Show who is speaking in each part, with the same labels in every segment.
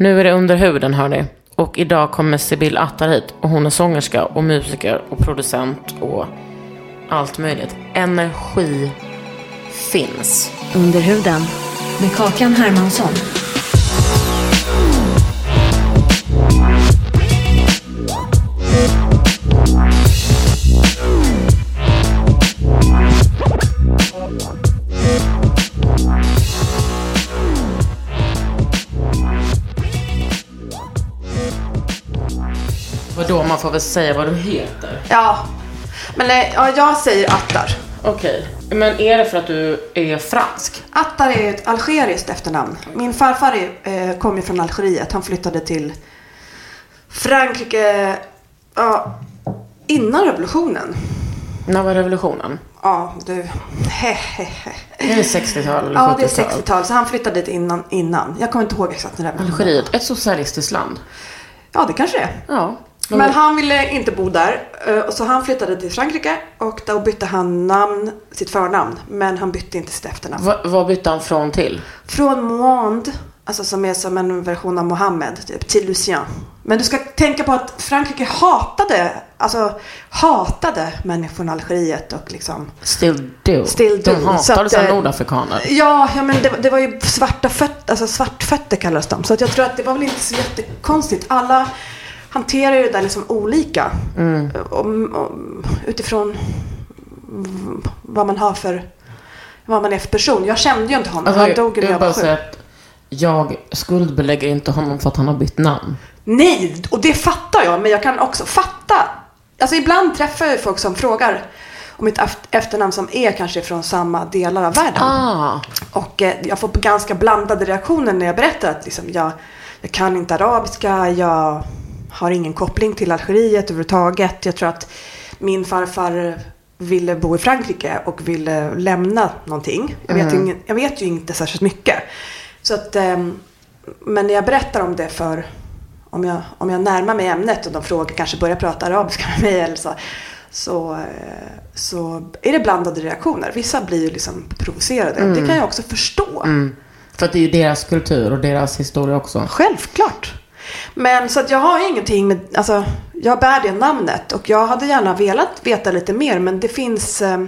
Speaker 1: Nu är det under huden hörni. Och idag kommer Sibyl Attar hit. Och hon är sångerska och musiker och producent och allt möjligt. Energi finns.
Speaker 2: Under huden med Kakan Hermansson.
Speaker 1: Vadå, man får väl säga vad du heter?
Speaker 3: Ja, men eh, ja, jag säger Attar.
Speaker 1: Okej. Men är det för att du är fransk?
Speaker 3: Attar är ett algeriskt efternamn. Min farfar är, eh, kom ju från Algeriet. Han flyttade till Frankrike ja, innan revolutionen.
Speaker 1: När var revolutionen?
Speaker 3: Ja, du. He, he, he.
Speaker 1: Är det 60-tal eller 70-tal?
Speaker 3: Ja, det är 60-tal. Så han flyttade dit innan, innan. Jag kommer inte ihåg exakt när revolutionen var.
Speaker 1: Algeriet, ett socialistiskt land.
Speaker 3: Ja, det kanske det är.
Speaker 1: Ja.
Speaker 3: Men han ville inte bo där. eh, Och så han flyttade till Frankrike. Och då bytte han namn, sitt förnamn. Men han bytte inte sitt efternamn.
Speaker 1: Va, vad bytte han från till?
Speaker 3: Från Moand, alltså som är som en version av Mohammed, typ, till Lucien. Men du ska tänka på att Frankrike hatade, alltså hatade människor från Algeriet och liksom
Speaker 1: Still do.
Speaker 3: Still do.
Speaker 1: De
Speaker 3: att,
Speaker 1: så
Speaker 3: eh,
Speaker 1: nordafrikaner.
Speaker 3: Ja, ja men det, det var ju svarta fötter, alltså svartfötter kallas de. Så att jag tror att det var väl inte så jättekonstigt. Alla hanterar ju det där liksom olika.
Speaker 1: Mm.
Speaker 3: Om, om, utifrån vad man har för, vad man är för person. Jag kände ju inte honom.
Speaker 1: Alltså,
Speaker 3: han dog ju
Speaker 1: jag
Speaker 3: när jag var sju.
Speaker 1: säga att jag skuldbelägger inte honom för att han har bytt namn.
Speaker 3: Nej, och det fattar jag. Men jag kan också fatta. Alltså ibland träffar jag folk som frågar om mitt eft- efternamn som är kanske från samma delar av världen.
Speaker 1: Ah.
Speaker 3: Och eh, jag får ganska blandade reaktioner när jag berättar att liksom, jag, jag kan inte arabiska, jag har ingen koppling till Algeriet överhuvudtaget. Jag tror att min farfar ville bo i Frankrike och ville lämna någonting. Jag vet, ju, ingen, jag vet ju inte särskilt mycket. Så att, ehm, men när jag berättar om det för, om jag, om jag närmar mig ämnet och de frågar, kanske börjar prata arabiska med mig eller så, så, eh, så är det blandade reaktioner. Vissa blir ju liksom provocerade. Det kan jag också förstå.
Speaker 1: För att det är ju deras kultur och deras historia också.
Speaker 3: Självklart. Men så att jag har ingenting med, alltså jag bär det namnet och jag hade gärna velat veta lite mer men det finns, eh,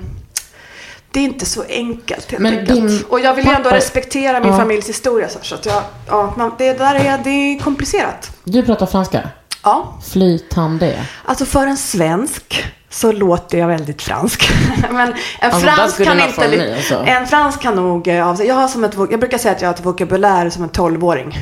Speaker 3: det är inte så enkelt helt
Speaker 1: Men
Speaker 3: enkelt.
Speaker 1: din
Speaker 3: Och jag vill ju ändå
Speaker 1: pappa-
Speaker 3: respektera min
Speaker 1: Ja.
Speaker 3: familjs historia så, att jag, ja, man, det där är, det är komplicerat.
Speaker 1: Du pratar franska?
Speaker 3: Ja,
Speaker 1: Flytande.
Speaker 3: alltså för en svensk så låter jag väldigt fransk. Men en
Speaker 1: Alltså,
Speaker 3: fransk kan inte...
Speaker 1: mig, alltså.
Speaker 3: En fransk kan nog eh. Jag har som ett, jag brukar säga att jag har ett vokabulär som en tolvåring.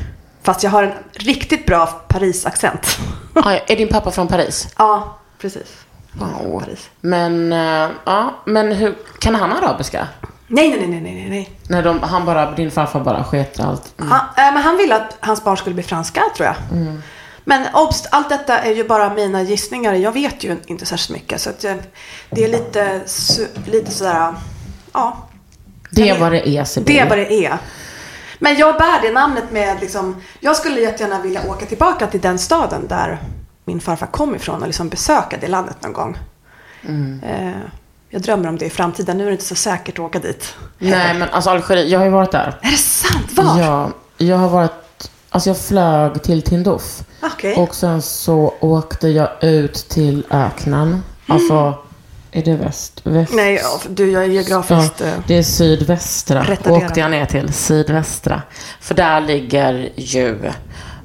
Speaker 3: Fast jag har en riktigt bra Paris-accent.
Speaker 1: Ah, är din pappa från Paris?
Speaker 3: Ja, precis.
Speaker 1: Wow.
Speaker 3: Paris.
Speaker 1: Men, eh, ja, men hur, kan han arabiska?
Speaker 3: Nej, nej, nej, nej, nej, nej.
Speaker 1: När de, han bara, din farfar bara sket allt.
Speaker 3: Han, äh, men han ville att hans barn skulle bli franska, tror jag. Men obst, allt detta är ju bara mina gissningar. Jag vet ju inte särskilt mycket. Så att jag, det är lite, lite sådär, ja.
Speaker 1: Det är vad det är, Sibyl.
Speaker 3: Det är vad det är. Men jag bär det namnet med liksom, jag skulle jättegärna vilja åka tillbaka till den staden där min farfar kom ifrån och liksom besöka det landet någon gång. Eh, jag drömmer om det i framtiden. Nu är det inte så säkert att åka dit.
Speaker 1: Nej, men alltså Algeriet, jag har ju varit där.
Speaker 3: Är det sant? Var?
Speaker 1: Ja, jag har varit, alltså jag flög till Tindouf.
Speaker 3: Okej.
Speaker 1: Och sen så åkte jag ut till öknen. Alltså Är det väst? väst?
Speaker 3: Nej, ja, du, jag är geografiskt... eh,
Speaker 1: det är sydvästra.
Speaker 3: Retarderad.
Speaker 1: Åkte jag ner till sydvästra. För där ligger ju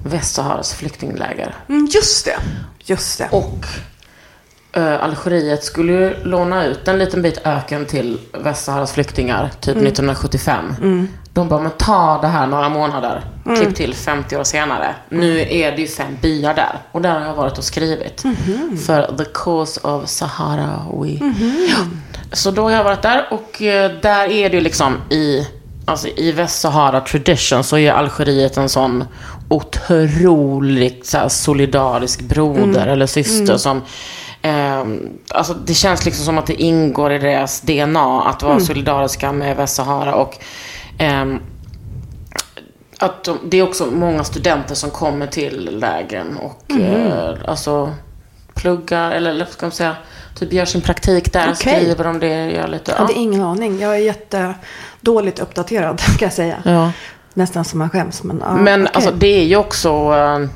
Speaker 1: Västsaharas flyktingläger.
Speaker 3: Mm, just det. Just det.
Speaker 1: Och eh, Algeriet skulle ju låna ut en liten bit öken till Västsaharas flyktingar, typ 1975. De bara, men ta det här några månader. Klipp till 50 år senare. Nu är det ju fem byar där. Och där har jag varit och skrivit. För The Cause of Sahara We. Ja. Så då har jag varit där och eh, där är det ju liksom i, alltså i Västsahara tradition så är Algeriet en sån otroligt så här, solidarisk broder eller syster som ehm, alltså det känns liksom som att det ingår i deras DNA att vara solidariska med Västsahara och att de, det är också många studenter som kommer till lägren och eh, alltså pluggar eller, eller vad ska man säga, typ gör sin praktik där,
Speaker 3: Okej.
Speaker 1: skriver om det, gör lite.
Speaker 3: Jag hade ingen aning. Jag är jättedåligt uppdaterad, kan jag säga.
Speaker 1: Ja.
Speaker 3: Nästan som man skäms. Men, ja,
Speaker 1: Men
Speaker 3: okej.
Speaker 1: alltså det är ju också, eh,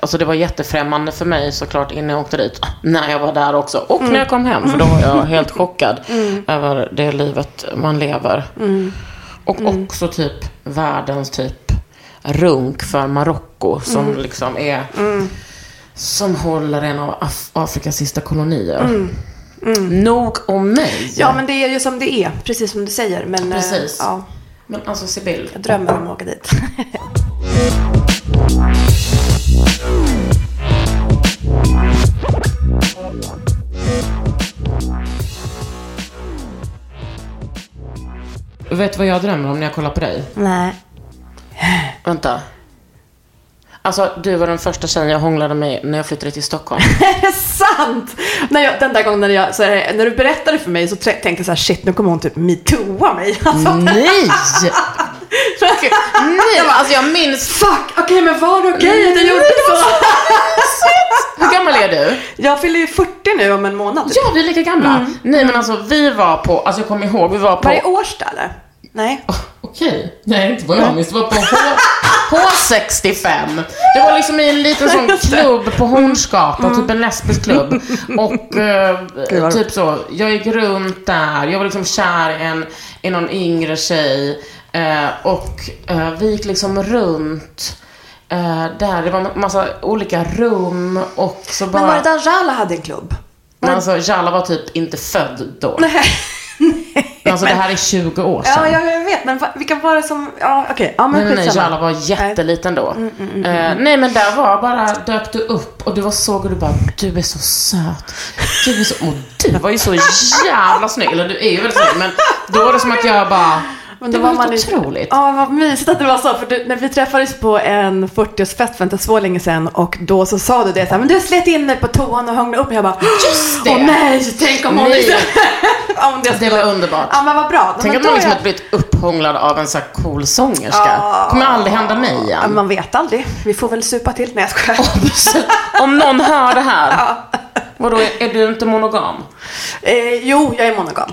Speaker 1: alltså det var jättefrämmande för mig såklart innan jag åkte dit. När jag var där också. Och
Speaker 3: Mm.
Speaker 1: när jag kom hem, för då var jag helt chockad över det livet man lever.
Speaker 3: Mm.
Speaker 1: Och också typ världens typ runk för Marocko som
Speaker 3: Mm.
Speaker 1: liksom är, som håller en av Af- Afrikas sista kolonier. Nog om mig.
Speaker 3: Mm. Ja, men det är ju som det är. Precis som du säger. Men, eh,
Speaker 1: Precis.
Speaker 3: ja,
Speaker 1: Men alltså Sibyl.
Speaker 3: jag drömmer om att åka dit.
Speaker 1: Vet du vad jag drömmer om när jag kollar på dig?
Speaker 3: Nej.
Speaker 1: Vänta. Alltså, du var den första tjejen jag hånglade med när jag flyttade till Stockholm.
Speaker 3: Är det sant? När jag, den där gången när, jag, så här, när du berättade för mig så tänkte jag så här, shit, nu kommer hon typ metooa mig. Alltså,
Speaker 1: Nej! Nej, alltså jag minns...
Speaker 3: Fuck, okej men var det okej att jag gjorde så?
Speaker 1: Hur gammal är du?
Speaker 3: Jag fyller ju 40 nu om en månad. typ.
Speaker 1: Ja, vi är lika gamla. Nej, men alltså vi var på, alltså jag kommer ihåg, vi var på...
Speaker 3: Var det Årsta eller? Nej.
Speaker 1: Okej. Nej, inte vad jag minns. Det var på H... H65. Det var liksom i en liten sån klubb på Hornsgatan, typ en lesbisk klubb. Och eh, typ så, jag gick runt där, jag var liksom kär i, en, i någon yngre tjej. Eh, och eh, vi gick liksom runt eh, där, det var massa olika rum och så bara...
Speaker 3: Men var det där Jala hade en klubb?
Speaker 1: Men alltså, Jalla var typ inte född då.
Speaker 3: Nej.
Speaker 1: Men alltså det här är 20 år sedan.
Speaker 3: Ja, ja, jag vet. Men vilka var det som... Ja, okej. Ja, men
Speaker 1: Nej, nej, nej. Jalla var jätteliten då. Eh, nej, men där var bara, dök du upp och du var så och du bara, du är så söt. Du är så, och du var ju så jävla snygg. Eller du är ju väldigt snygg, men då var det som att jag bara,
Speaker 3: Men
Speaker 1: det
Speaker 3: då
Speaker 1: var,
Speaker 3: man
Speaker 1: otroligt.
Speaker 3: Ja, vad mysigt att det var så. För du, när vi träffades på en 40-årsfest för inte så länge sedan och då så sa du det så här, men du slet in dig på toan och hånglade upp och jag bara,
Speaker 1: Just det!
Speaker 3: åh nej, tänk om hon
Speaker 1: Nej.
Speaker 3: ja, men det,
Speaker 1: Det var underbart.
Speaker 3: Ja, men vad bra.
Speaker 1: Tänk
Speaker 3: men
Speaker 1: att man liksom
Speaker 3: är-
Speaker 1: hade blivit upphånglad av en så här cool sångerska. kommer aldrig hända mig
Speaker 3: Ja,
Speaker 1: igen.
Speaker 3: man vet aldrig. Vi får väl supa till. Nej, jag skojar.
Speaker 1: Om någon hör det här, vadå, är du inte monogam?
Speaker 3: Eh, jo, jag är monogam.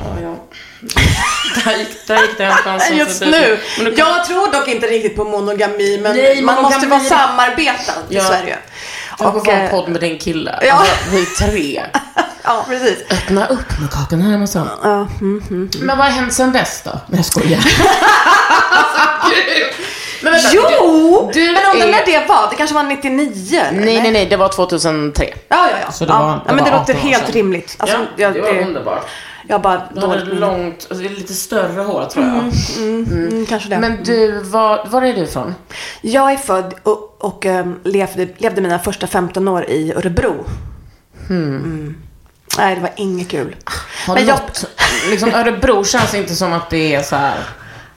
Speaker 1: Där gick, där gick den chansen
Speaker 3: Just
Speaker 1: förbi.
Speaker 3: nu.
Speaker 1: Men du kan-
Speaker 3: Jag tror dock inte riktigt på monogami, men
Speaker 1: Nej,
Speaker 3: man måste
Speaker 1: monogami-
Speaker 3: vara samarbetad.
Speaker 1: Ja.
Speaker 3: Det ju.
Speaker 1: Jag
Speaker 3: Och,
Speaker 1: på en
Speaker 3: eh,
Speaker 1: podd med din kille.
Speaker 3: ja.
Speaker 1: Alltså, vi är tre.
Speaker 3: Ja, precis.
Speaker 1: Öppna upp med kakan här och så.
Speaker 3: Ja, mm, mm.
Speaker 1: Men vad har hänt sen dess då? Nej, jag skojar. Men vänta,
Speaker 3: Jo!
Speaker 1: du
Speaker 3: men undrar
Speaker 1: är-
Speaker 3: när det var? Det kanske var 99? eller?
Speaker 1: Nej, nej, nej, det var 2003.
Speaker 3: Ja, ja, ja.
Speaker 1: Så det
Speaker 3: ja.
Speaker 1: var-
Speaker 3: ja,
Speaker 1: det
Speaker 3: men det
Speaker 1: var
Speaker 3: låter
Speaker 1: 18 år
Speaker 3: helt rimligt. Alltså, jag,
Speaker 1: det var
Speaker 3: det,
Speaker 1: underbart.
Speaker 3: Jag bara
Speaker 1: Du
Speaker 3: dåligt minne.
Speaker 1: långt, alltså, det är lite större hår tror jag.
Speaker 3: Mm, kanske det.
Speaker 1: Men du, var, var är du ifrån?
Speaker 3: Jag är född och, och um, levde, levde mina första 15 år i Örebro. Mm. Nej, det var inget kul.
Speaker 1: Har
Speaker 3: Men jag-
Speaker 1: något, liksom Örebro känns inte som att det är så här.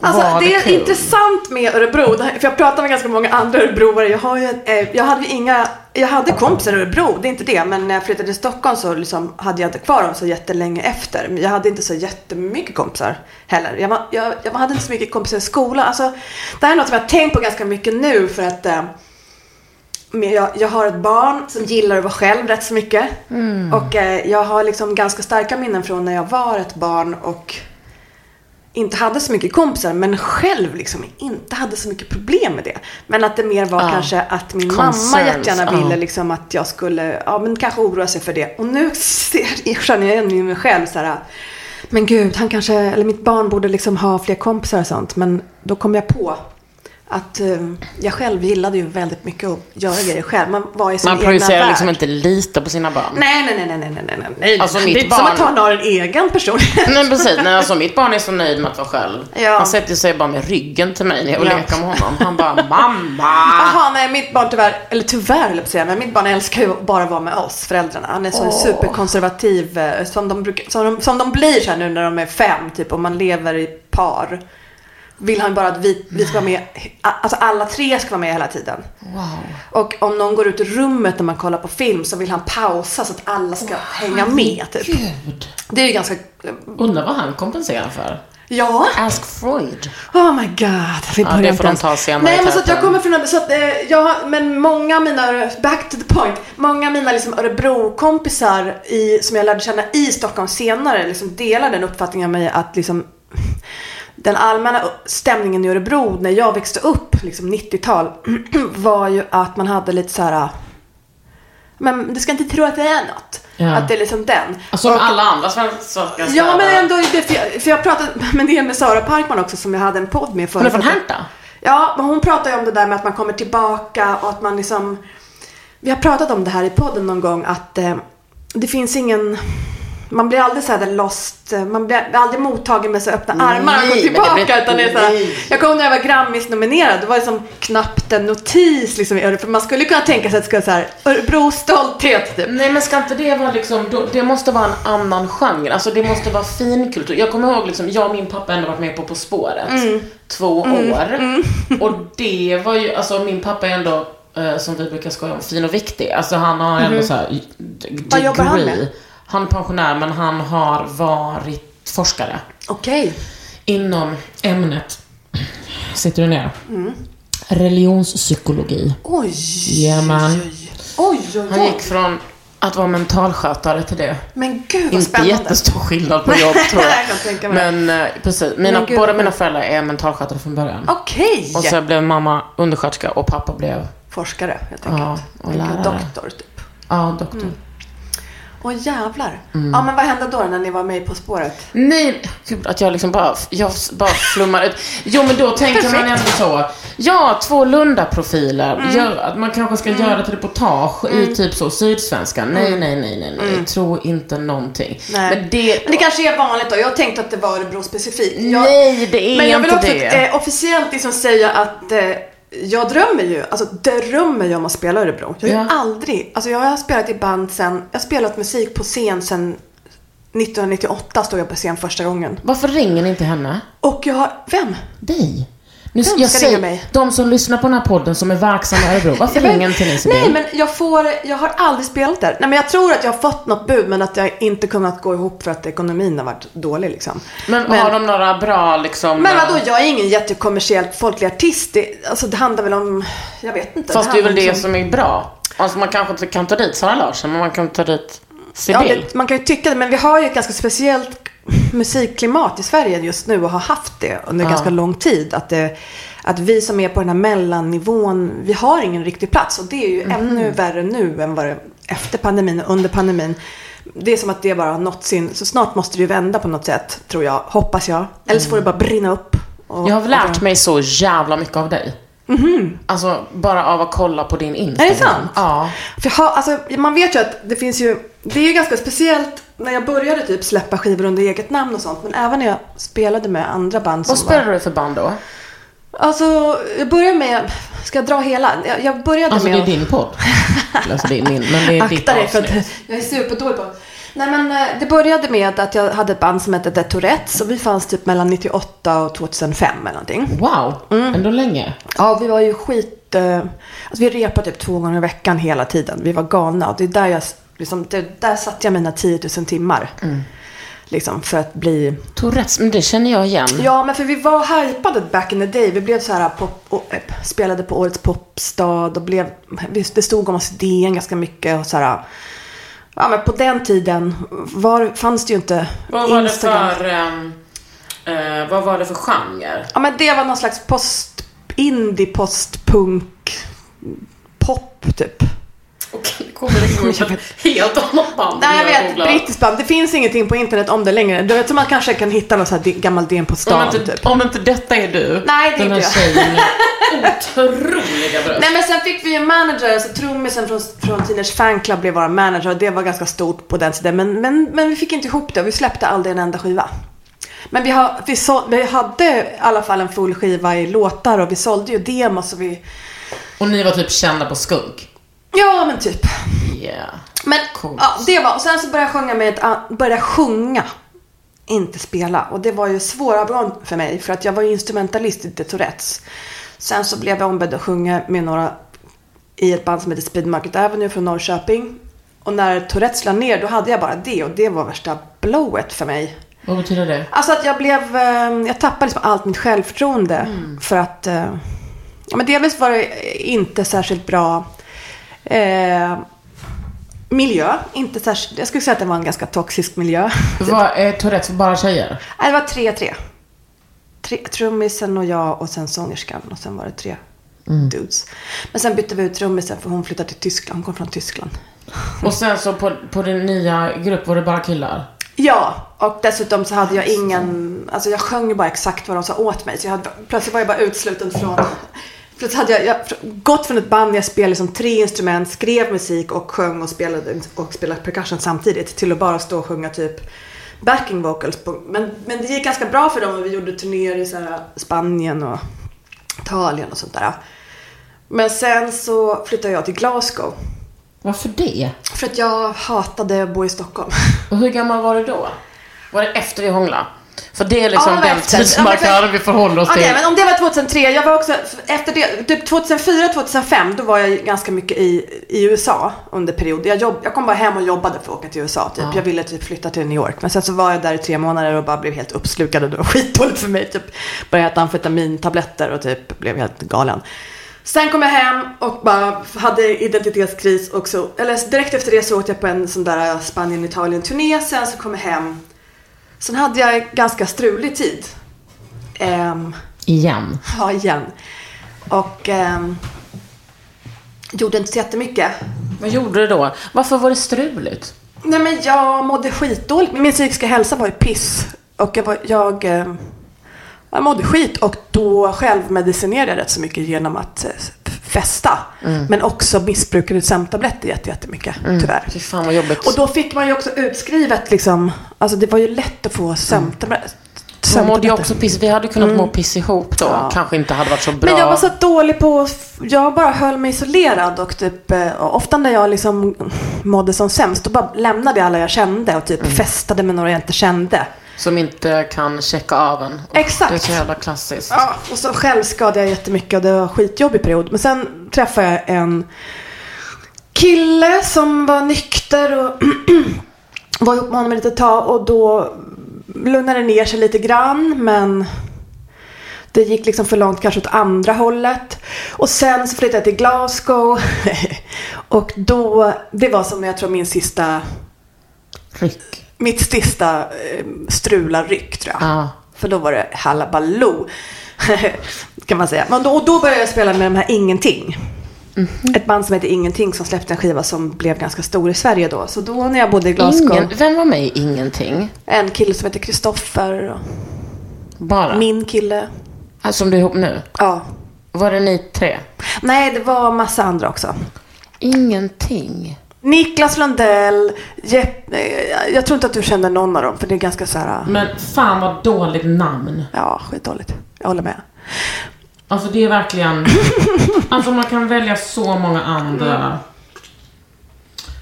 Speaker 3: Alltså,
Speaker 1: var
Speaker 3: det är
Speaker 1: kul?
Speaker 3: intressant med Örebro, det för jag pratar med ganska många andra örebroare. Jag, har ju, eh, jag hade ju inga, jag hade kompisar i Örebro, det är inte det. Men när jag flyttade till Stockholm så liksom hade jag inte kvar dem så jättelänge efter. Men jag hade inte så jättemycket kompisar heller. Jag, var, jag, jag hade inte så mycket kompisar i skolan. Alltså, det här är något som jag har tänkt på ganska mycket nu för att eh, jag, jag har ett barn som gillar att vara själv rätt så mycket. Och eh, jag har liksom ganska starka minnen från när jag var ett barn och inte hade så mycket kompisar men själv liksom inte hade så mycket problem med det. Men att det mer var
Speaker 1: Ja.
Speaker 3: kanske att min
Speaker 1: Concerns,
Speaker 3: mamma jättegärna
Speaker 1: ja.
Speaker 3: ville liksom att jag skulle, ja men kanske oroa sig för det. Och nu ser, känner jag igen mig själv så här. Men gud, han kanske, eller mitt barn borde liksom ha fler kompisar och sånt. Men då kom jag på att eh, jag själv gillade ju väldigt mycket att göra grejer själv. Man var i sin
Speaker 1: Man projicerar liksom inte lite på sina barn.
Speaker 3: Nej, nej, nej, nej, nej, nej, nej, nej.
Speaker 1: Alltså,
Speaker 3: det är inte som
Speaker 1: barn-
Speaker 3: att han har en egen person.
Speaker 1: Nej precis, nej, alltså mitt barn är så nöjd med att vara själv.
Speaker 3: Ja.
Speaker 1: Han sätter sig bara med ryggen till mig när jag
Speaker 3: Ja.
Speaker 1: leka med honom. Han bara, mamma!
Speaker 3: Jaha, nej, mitt barn tyvärr, eller tyvärr att säga, men mitt barn älskar ju bara att vara med oss, föräldrarna. Han är så superkonservativ, eh, som de, brukar, som, de, som de blir så här nu när de är fem, typ, och man lever i par. Vill han bara att vi, vi ska vara med, alltså alla tre ska vara med hela tiden.
Speaker 1: Wow.
Speaker 3: Och om någon går ut ur rummet när man kollar på film så vill han pausa så att alla ska hänga med. Typ.
Speaker 1: Gud.
Speaker 3: Det är ju ganska,
Speaker 1: Undrar vad han kompenserar för.
Speaker 3: ja.
Speaker 1: Ask Freud.
Speaker 3: Oh my god. Vi
Speaker 1: Ja, det får de ta senare
Speaker 3: Nej, men så att jag kommer från, så att, eh, jag, har- men många av mina, back to the point, många av mina liksom Örebro-kompisar i, som jag lärde känna i Stockholm senare liksom delar den uppfattningen av mig att liksom den allmänna stämningen i Örebro när jag växte upp, liksom 90-tal, var ju att man hade lite så här. Men du ska inte tro att det är något.
Speaker 1: Ja.
Speaker 3: Att det är liksom den.
Speaker 1: Alltså som
Speaker 3: Och-
Speaker 1: alla andra svenska
Speaker 3: Ja, men ändå, det- för jag, för jag pratade med det med Sara Parkman också som jag hade en podd med förut.
Speaker 1: Hon är från Härnta.
Speaker 3: Ja, men hon pratar ju om det där med att man kommer tillbaka och att man liksom... Vi har pratat om det här i podden någon gång att eh, det finns ingen... Man blir aldrig så här lost, man blir aldrig mottagen med så öppna armar och
Speaker 1: Nej,
Speaker 3: går tillbaka.
Speaker 1: blir-
Speaker 3: utan det är så här,
Speaker 1: nej.
Speaker 3: jag kommer när jag var Grammis-nominerad, det var liksom knappt en notis liksom i Örebro. Man skulle kunna tänka sig att det skulle vara så här, Örebro stolthet typ.
Speaker 1: Nej men ska inte det vara liksom, det måste vara en annan genre. Alltså det måste vara fin kultur. Jag kommer ihåg liksom, jag och min pappa ändå varit med på På spåret. Två år. Och det var ju, alltså min pappa är ändå, eh, som vi brukar skoja om, fin och viktig. Alltså han har ändå så här, d-
Speaker 3: Vad jobbar han
Speaker 1: degree.
Speaker 3: med?
Speaker 1: Han är pensionär men han har varit forskare.
Speaker 3: Okej.
Speaker 1: Inom ämnet, sitter du ner? Religionspsykologi.
Speaker 3: Oj.
Speaker 1: Jajamän.
Speaker 3: Oj, oj, oj.
Speaker 1: Han gick från att vara mentalskötare till det.
Speaker 3: Men gud vad
Speaker 1: Inte
Speaker 3: spännande.
Speaker 1: jättestor skillnad på jobb tror
Speaker 3: Jag
Speaker 1: jag. Men eh, precis, mina,
Speaker 3: Men gud,
Speaker 1: båda mina föräldrar är mentalskötare från början.
Speaker 3: Okej.
Speaker 1: Och så blev mamma undersköterska och pappa blev,
Speaker 3: Forskare helt enkelt.
Speaker 1: Ja, och lärare.
Speaker 3: Doktor typ.
Speaker 1: ja, doktor.
Speaker 3: Mm. Åh jävlar.
Speaker 1: Mm.
Speaker 3: Ja men vad hände då när ni var med På spåret?
Speaker 1: Nej, gud att jag liksom bara, jag bara flummar ut. Jo men då tänker man ändå så, ja två Lunda-profiler,
Speaker 3: Mm.
Speaker 1: gör, att man kanske ska göra ett reportage i typ så Sydsvenskan. Nej, nej, nej, nej, nej, tro inte någonting.
Speaker 3: Mm. Nej.
Speaker 1: Men det,
Speaker 3: Men det kanske är vanligt då. Jag tänkte att det var Örebro specifikt. Jag,
Speaker 1: nej det är
Speaker 3: men jag vill
Speaker 1: inte
Speaker 3: också
Speaker 1: det.
Speaker 3: eh, officiellt liksom säga att eh, jag drömmer ju, alltså drömmer ju om att spela Örebro. Jag har
Speaker 1: Ja.
Speaker 3: aldrig, alltså jag har spelat i band sen, jag har spelat musik på scen sen 1998 stod jag på scen första gången.
Speaker 1: Varför ringer ni inte henne?
Speaker 3: Och jag har, vem?
Speaker 1: Dig. Nu,
Speaker 3: Vem
Speaker 1: jag
Speaker 3: ska
Speaker 1: säger,
Speaker 3: ringa mig?
Speaker 1: de som lyssnar på den här podden som är verksamma i Örebro, varför ringer inte ni?
Speaker 3: Nej men jag får, jag har aldrig spelat där. Nej men jag tror att jag har fått något bud men att jag inte kunnat gå ihop för att ekonomin har varit dålig liksom.
Speaker 1: Men,
Speaker 3: men-
Speaker 1: har de några bra liksom...
Speaker 3: Men vadå,
Speaker 1: eh,
Speaker 3: jag är ingen jättekommersiell folklig artist. Det, alltså det handlar väl om, jag vet inte.
Speaker 1: Fast det är väl det
Speaker 3: liksom-
Speaker 1: som är bra. Alltså man kanske inte kan ta dit Sara Larsson, men man kan ta dit
Speaker 3: Ja,
Speaker 1: Sibyl.
Speaker 3: det, man kan ju tycka det, men vi har ju ett ganska speciellt musikklimat i Sverige just nu och har haft det under
Speaker 1: Ja.
Speaker 3: ganska lång tid. Att, det, att vi som är på den här mellannivån, vi har ingen riktig plats. Och det är ju
Speaker 1: Mhm.
Speaker 3: ännu värre nu än vad det efter pandemin och under pandemin. Det är som att det bara har nått sin, så snart måste det ju vända på något sätt, tror jag, hoppas jag. Eller så får det bara brinna upp. Och,
Speaker 1: Jag har lärt mig så jävla mycket av dig. Alltså bara av att kolla på din Instagram.
Speaker 3: Är det sant?
Speaker 1: Ja.
Speaker 3: För jag har, alltså, man vet ju att det finns ju, det är ju ganska speciellt när jag började typ släppa skivor under eget namn och sånt. Men även när jag spelade med andra band som
Speaker 1: Vad spelar du för band då?
Speaker 3: var... Alltså, jag började med, ska jag dra hela? Jag, jag började
Speaker 1: Alltså
Speaker 3: med
Speaker 1: det är din podd. alltså det är min, men det är ditt
Speaker 3: Akta dig för att jag är superdålig på Nej men eh, det började med att jag hade ett band som hette The Tourettes och vi fanns typ mellan 98 och 2005 eller någonting.
Speaker 1: Wow,
Speaker 3: Mm.
Speaker 1: ändå länge.
Speaker 3: Ja, vi var ju skit... Eh, alltså vi repade typ två gånger i veckan hela tiden. Vi var galna och det är där jag... Liksom, det, där satte jag mina 10 000 timmar. Liksom för att bli...
Speaker 1: Tourettes, men det känner jag igen.
Speaker 3: Ja, men för vi var hypade back in the day. Vi blev så här pop, och, eh, spelade på Årets popstad och blev... vi- Det stod om oss i DN ganska mycket och så här... Ja, men på den tiden var, fanns det ju inte
Speaker 1: Vad var det
Speaker 3: Instagram.
Speaker 1: för... ehm, Eh, vad var det för genre?
Speaker 3: Ja men det var någon slags post, indie postpunk pop typ.
Speaker 1: Det kommer liksom upp ett helt annat band.
Speaker 3: Nej jag vet, brittiskt band. Det finns ingenting på internet om det längre. Du vet som man kanske kan hitta någon sån här gammal DN på
Speaker 1: Om
Speaker 3: stan
Speaker 1: inte,
Speaker 3: typ.
Speaker 1: om inte detta är du.
Speaker 3: Nej, det är inte jag.
Speaker 1: tjejen otroliga bröst.
Speaker 3: Nej men sen fick vi ju en manager, så trummisen från, från Teenage Fanclub blev vår manager och det var ganska stort på den tiden. Men, men, men vi fick inte ihop det och vi släppte aldrig en enda skiva. Men vi, har, vi, så, vi hade i alla fall en full skiva i låtar och vi sålde ju demos och vi...
Speaker 1: Och ni var typ kända på skunk.
Speaker 3: Ja men typ.
Speaker 1: Yeah.
Speaker 3: Men
Speaker 1: Coolt.
Speaker 3: ja, det var, och sen så började jag sjunga med ett, började sjunga. Inte spela. Och det var ju svåra bra för mig för att jag var ju instrumentalist i The Tourettes. Sen så blev jag ombedd att sjunga med några i ett band som heter Speed Market Avenue från Norrköping. Och när Tourettes la ner då hade jag bara det och det var värsta blowet för mig.
Speaker 1: Vad betyder det?
Speaker 3: Alltså att jag blev, eh, jag tappade liksom allt mitt självförtroende. För att, eh, ja men delvis var det inte särskilt bra eh, miljö. Inte särskilt, jag skulle säga att det var en ganska toxisk miljö.
Speaker 1: Vad är Tourettes för bara tjejer?
Speaker 3: Nej, det var tre, tre. tre trummisen och jag och sen sångerskan och sen var det tre dudes. Men sen bytte vi ut trummisen för hon flyttade till Tyskland. Hon kom från Tyskland.
Speaker 1: Och sen så på, på din nya grupp var det bara killar?
Speaker 3: Ja, och dessutom så hade jag ingen, alltså jag sjöng ju bara exakt vad de sa åt mig. Så jag hade, plötsligt var jag bara utsluten från, plötsligt hade jag, jag gått från ett band där jag spelade liksom tre instrument, skrev musik och sjöng och spelade, och spelade percussion samtidigt till att bara stå och sjunga typ backing vocals. På, men, men det gick ganska bra för dem och vi gjorde turnéer i så här Spanien och Italien och sånt där. Men sen så flyttade jag till Glasgow.
Speaker 1: Varför det?
Speaker 3: För att jag hatade att bo i Stockholm.
Speaker 1: Och hur gammal var du då? Var det efter vi hånglade? För det är liksom
Speaker 3: Ja,
Speaker 1: den tidsmarkören vi förhåller oss
Speaker 3: Okej,
Speaker 1: till.
Speaker 3: men om det var 2003. Jag var också, efter det, typ 2004-2005, då var jag ganska mycket i, i USA under perioder. Jag, jobb, jag kom bara hem och jobbade för att åka till USA. Typ. Jag ville typ flytta till New York. Men sen så var jag där i tre månader och bara blev helt uppslukad och det var skitdåligt för mig. Typ. Började äta amfetamintabletter och typ blev helt galen. Sen kom jag hem och bara hade identitetskris också. Eller direkt efter det så åkte jag på en sån där Spanien-Italien-turné. Sen så kom jag hem. Sen hade jag ganska strulig tid. Ehm,
Speaker 1: Igen.
Speaker 3: Ja, igen. Och ehm, gjorde inte så jättemycket.
Speaker 1: Vad gjorde du då? Varför var det struligt?
Speaker 3: Nej men jag mådde skitdåligt. Min psykiska hälsa var ju piss. Och jag, var, jag, jag mådde skit och då självmedicinerade jag rätt så mycket genom att eh, festa. Men också missbrukade sömntabletter jätte- jättemycket, tyvärr.
Speaker 1: Fy fan vad jobbigt.
Speaker 3: Och då fick man ju också utskrivet liksom, alltså det var ju lätt att få sömntabletter.
Speaker 1: Så mådde jag också piss. Vi hade kunnat må piss ihop då.
Speaker 3: Ja.
Speaker 1: Kanske inte hade varit så bra.
Speaker 3: Men jag var så dålig på, jag bara höll mig isolerad och typ, eh, och ofta när jag liksom mådde som sämst, då bara lämnade jag alla jag kände och typ
Speaker 1: Mm.
Speaker 3: festade med några jag inte kände.
Speaker 1: Som inte kan checka av en.
Speaker 3: Exakt.
Speaker 1: Det är så jävla klassiskt.
Speaker 3: Ja, och så själv skadade jag jättemycket och det var en skitjobbig period. Men sen träffade jag en kille som var nykter och var ihop med honom ett litet tag och då lugnade det ner sig lite grann men det gick liksom för långt kanske åt andra hållet. Och sen så flyttade jag till Glasgow och då, det var som jag tror min sista,
Speaker 1: Ryck.
Speaker 3: Mitt sista eh, strularryck tror jag.
Speaker 1: Ja.
Speaker 3: För då var det halabaloo. kan man säga. Men då, och då började jag spela med de här Ingenting. Ett band som heter Ingenting som släppte en skiva som blev ganska stor i Sverige då. Så då när jag bodde i Glasgow.
Speaker 1: Ingen, vem var med i Ingenting?
Speaker 3: En kille som heter Kristoffer.
Speaker 1: Bara?
Speaker 3: Min kille.
Speaker 1: Alltså, som du är ihop nu?
Speaker 3: Ja.
Speaker 1: Var det ni tre?
Speaker 3: Nej, det var massa andra också.
Speaker 1: Ingenting.
Speaker 3: Niklas Lundell. Jepp, eh, jag tror inte att du känner någon av dem. För det är ganska så här.
Speaker 1: Men fan vad dåligt namn.
Speaker 3: Ja, skitdåligt. Jag håller med.
Speaker 1: Alltså det är verkligen... alltså man kan välja så många andra.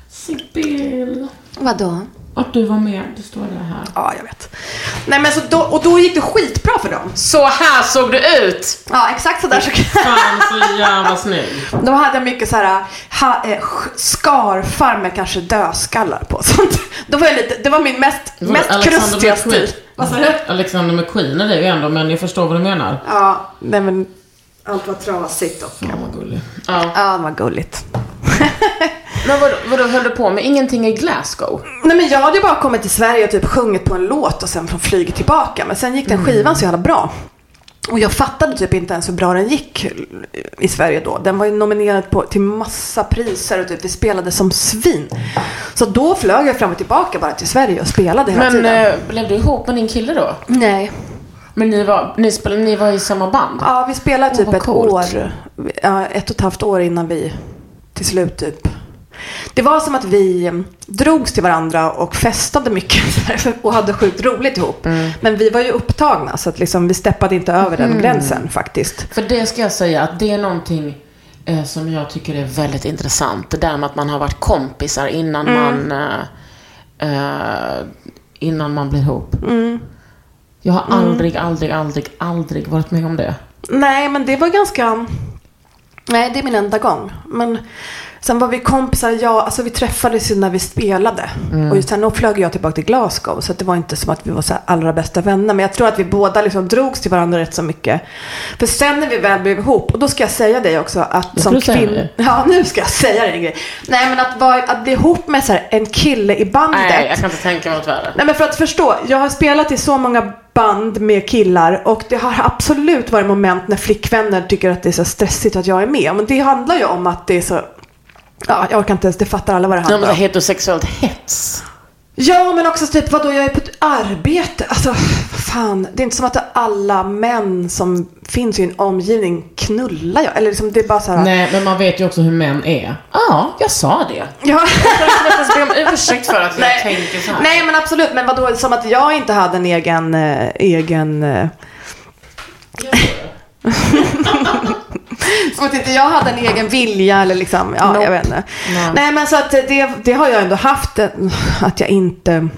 Speaker 1: Sibyl.
Speaker 3: Vadå?
Speaker 1: Att du var med, det står det här.
Speaker 3: Ja, jag vet. Nej, men så då, och då gick det skitbra för dem.
Speaker 1: Så här såg du ut!
Speaker 3: Ja, exakt sådär så
Speaker 1: Fan så jävla snygg.
Speaker 3: Då hade jag mycket så här ha, eh, sk- skarfar med kanske dödskallar på. Sånt. Då var jag lite, det var min mest,
Speaker 1: var
Speaker 3: mest
Speaker 1: Alexander
Speaker 3: krustiga stil. Vad sa du?
Speaker 1: Alexander McQueen är det ju ändå, men jag förstår vad du menar.
Speaker 3: Ja, nej men allt var trasigt och...
Speaker 1: Fan vad gullig. Ja.
Speaker 3: Ja, det var gulligt.
Speaker 1: Men vadå, vadå höll du på med? Ingenting i Glasgow?
Speaker 3: Nej men jag hade ju bara kommit till Sverige och typ sjungit på en låt och sen från flyget tillbaka. Men sen gick den skivan så jävla bra. Och jag fattade typ inte ens hur bra den gick i Sverige då. Den var ju nominerad på, till massa priser och typ, vi spelade som svin. Så då flög jag fram och tillbaka bara till Sverige och spelade hela
Speaker 1: Men
Speaker 3: tiden.
Speaker 1: eh, blev du ihop med din kille då?
Speaker 3: Nej.
Speaker 1: Men ni var, ni spelade, ni var i samma band?
Speaker 3: Ja, vi spelade typ
Speaker 1: vad
Speaker 3: ett
Speaker 1: coolt.
Speaker 3: år. Ja, ett och ett halvt år innan vi till slut typ. Det var som att vi eh, drogs till varandra och festade mycket och hade sjukt roligt ihop.
Speaker 1: Mm.
Speaker 3: Men vi var ju upptagna så att liksom, vi steppade inte över den
Speaker 1: Mm.
Speaker 3: gränsen faktiskt.
Speaker 1: För det ska jag säga att det är någonting eh, som jag tycker är väldigt intressant. Det där med att man har varit kompisar innan man eh, eh, innan man blir ihop. Jag har aldrig, aldrig, aldrig, aldrig varit med om det.
Speaker 3: Nej, men det var ganska... Nej, det är min enda gång. Men sen var vi kompisar. Ja, alltså vi träffades ju när vi spelade.
Speaker 1: Mm.
Speaker 3: Och sen då flög jag tillbaka till Glasgow. Så det var inte som att vi var så allra bästa vänner. Men jag tror att vi båda liksom drogs till varandra rätt så mycket. För sen när vi väl blev ihop. Och då ska jag säga dig också att
Speaker 1: ska
Speaker 3: som kvinna... Ja, nu ska jag säga dig en grej. Nej, men att, vara, att bli ihop med så här, en kille i bandet.
Speaker 1: Nej, jag kan inte tänka mig något värre.
Speaker 3: Nej men för att förstå, jag har spelat i så många band med killar och det har absolut varit moment när flickvänner tycker att det är så stressigt att jag är med. Men det handlar ju om att det är så, ja jag orkar inte ens, det fattar alla vad det
Speaker 1: Ja,
Speaker 3: handlar om.
Speaker 1: heterosexuellt hets.
Speaker 3: Ja men också typ vadå, jag är på ett arbete. Alltså vad fan, det är inte som att alla män som finns i en omgivning knullar jag. Eller liksom det är bara så här.
Speaker 1: Nej, men man vet ju också hur män är. Ja, jag sa det.
Speaker 3: Ja.
Speaker 1: Jag måste be om ursäkt för att jag
Speaker 3: Nej.
Speaker 1: tänker så här.
Speaker 3: Nej men absolut, men vadå, som att jag inte hade en egen, eh, egen eh, Som att inte jag hade en egen vilja eller liksom, ja
Speaker 1: Nope.
Speaker 3: jag vet inte.
Speaker 1: Nej.
Speaker 3: Nej men så att det, det har jag ändå haft, eh, att jag inte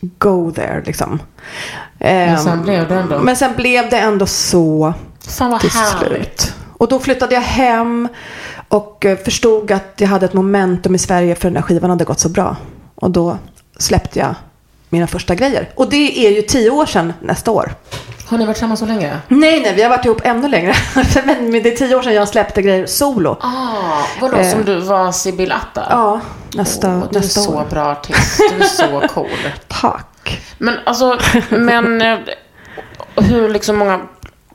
Speaker 3: go there liksom.
Speaker 1: Men sen
Speaker 3: Ehm,
Speaker 1: blev det ändå.
Speaker 3: Men sen blev det ändå så
Speaker 1: Fan vad
Speaker 3: till
Speaker 1: härligt.
Speaker 3: slut. Och då flyttade jag hem och eh, förstod att jag hade ett momentum i Sverige för den här skivan hade gått så bra. Och då släppte jag mina första grejer. Och det är ju tio år sedan nästa år.
Speaker 1: Har ni varit samman så länge?
Speaker 3: Nej, nej, vi har varit ihop ännu längre. Men det är tio år sedan jag släppte grejer solo.
Speaker 1: Ah, vadå
Speaker 3: Eh.
Speaker 1: som du var Sibyl Attar?
Speaker 3: Ja, nästa,
Speaker 1: Åh, du är
Speaker 3: nästa
Speaker 1: så
Speaker 3: år.
Speaker 1: bra artist. Du är så cool.
Speaker 3: Tack.
Speaker 1: Men alltså, men eh, hur liksom många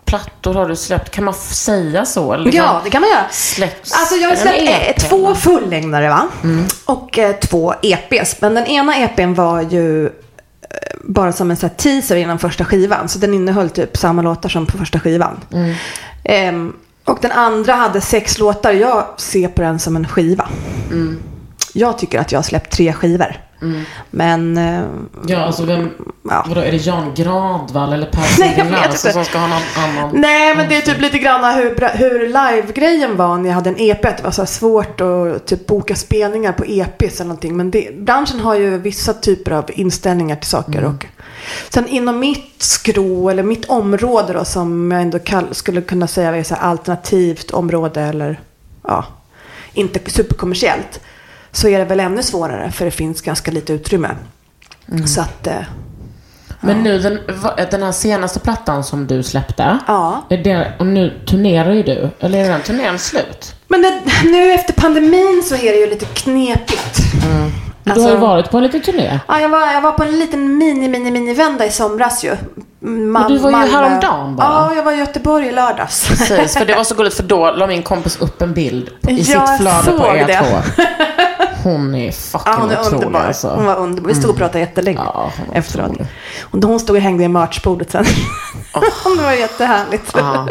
Speaker 1: plattor har du släppt? Kan man säga så? Eller liksom
Speaker 3: Ja, det kan man göra.
Speaker 1: Släpps
Speaker 3: Alltså jag har släppt eh, två fullängdare va? Och eh, två EPs. Men den ena EPn var ju bara som en sån här teaser innan första skivan. Så den innehöll typ samma låtar som på första skivan. Ehm, och den andra hade sex låtar. Jag ser på den som en skiva. Jag tycker att jag har släppt tre skivor. Men eh,
Speaker 1: Ja, alltså vem,
Speaker 3: Ja.
Speaker 1: vadå, är det Jan Gradvall eller Per Sundin
Speaker 3: inte.
Speaker 1: som ska ha någon annan?
Speaker 3: Nej, men det är typ lite grann hur, hur live-grejen var när jag hade en EP. Att det var så svårt att typ boka spelningar på EPs eller någonting. Men det, branschen har ju vissa typer av inställningar till saker. Och sen inom mitt skrå, eller mitt område då, som jag ändå kall, skulle kunna säga är så alternativt område eller ja, inte superkommersiellt. Så är det väl ännu svårare för det finns ganska lite utrymme. Så att, eh,
Speaker 1: Men nu, den, den här senaste plattan som du släppte.
Speaker 3: ja.
Speaker 1: Är det, och nu turnerar ju du. Eller är den turnén slut?
Speaker 3: Men det, nu efter pandemin så är det ju lite knepigt.
Speaker 1: Du
Speaker 3: Alltså-
Speaker 1: har ju varit på en liten turné.
Speaker 3: Ja, jag, var, jag var på en liten mini, mini, mini-vända i somras ju. Ma-
Speaker 1: Men du var ju
Speaker 3: Malmö.
Speaker 1: häromdagen bara.
Speaker 3: Ja, jag var i Göteborg i lördags.
Speaker 1: Precis, för det var så gulligt för då la min kompis upp en bild i
Speaker 3: Jag
Speaker 1: sitt flöde på E2.
Speaker 3: det.
Speaker 1: Hon är fucking
Speaker 3: Ja, hon är
Speaker 1: otrolig
Speaker 3: underbar.
Speaker 1: alltså.
Speaker 3: Hon var underbar. Vi stod och pratade jättelänge
Speaker 1: Ja, hon
Speaker 3: efteråt.
Speaker 1: otrolig.
Speaker 3: Och då hon stod och hängde i merchbordet sen. det var jättehärligt.
Speaker 1: Ja.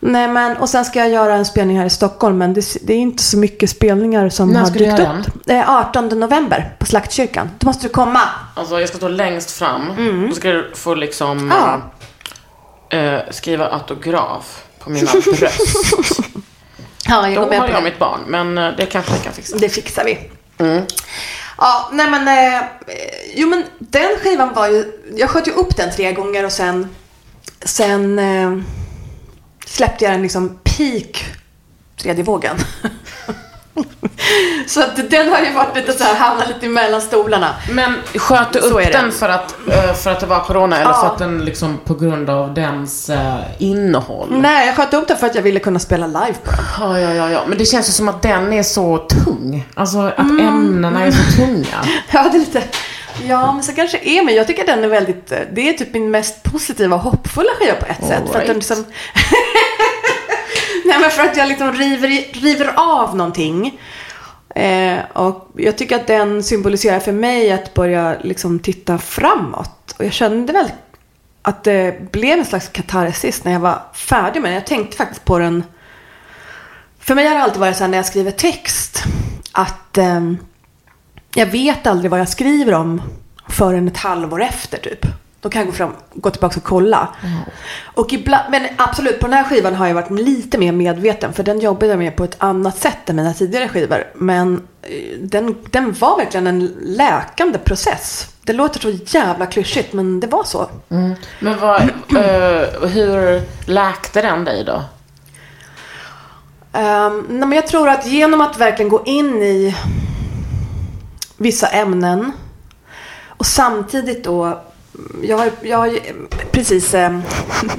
Speaker 3: Nej, men, och sen ska jag göra en spelning här i Stockholm, men det, det är inte så mycket spelningar som
Speaker 1: När
Speaker 3: har dykt upp. Eh, 18 november på Slaktkyrkan. Då måste du komma.
Speaker 1: Alltså jag ska stå längst fram. Då ska du få liksom
Speaker 3: Mm. Ja.
Speaker 1: eh, skriva autograf på mina bröst.
Speaker 3: Ja, jag
Speaker 1: Då har jag mitt barn, men eh, det kanske jag kan fixa.
Speaker 3: Det fixar vi.
Speaker 1: Mm.
Speaker 3: Ja, nej men... Eh, jo men den skivan var ju... Jag sköt ju upp den tre gånger och sen... Sen eh, släppte jag den liksom peak tredje vågen. så att den har ju varit lite så här, hamnat lite mellan stolarna.
Speaker 1: Men sköt du upp den för att, eh, för att det var corona eller
Speaker 3: Ja.
Speaker 1: för att den liksom på grund av dens eh, innehåll?
Speaker 3: Nej, jag sköt upp den för att jag ville kunna spela live på den.
Speaker 1: Ja, ja, ja, ja. Men det känns ju som att den är så tung. Alltså att ämnena är så tunga.
Speaker 3: Ja, det är lite... Ja, men så kanske är men jag tycker den är väldigt... Det är typ min mest positiva och hoppfulla skiva på ett sätt. För att den
Speaker 1: right.
Speaker 3: liksom... Nej, men för att jag liksom river, river av någonting. Eh, och jag tycker att den symboliserar för mig att börja liksom titta framåt. Och jag kände väl att det blev en slags katarsis när jag var färdig med den. Jag tänkte faktiskt på den... För mig har det alltid varit så här när jag skriver text att eh, jag vet aldrig vad jag skriver om förrän ett halvår efter typ. Då kan jag gå, fram, gå tillbaka och kolla. Och ibland, men absolut, på den här skivan har jag varit lite mer medveten. För den jobbade jag med på ett annat sätt än mina tidigare skivor. Men eh, den, den var verkligen en läkande process. Det låter så jävla klyschigt, men det var så.
Speaker 1: Men vad, eh, hur läkte den dig då?
Speaker 3: Um, nej, men jag tror att genom att verkligen gå in i vissa ämnen och samtidigt då jag har, jag har precis ehm,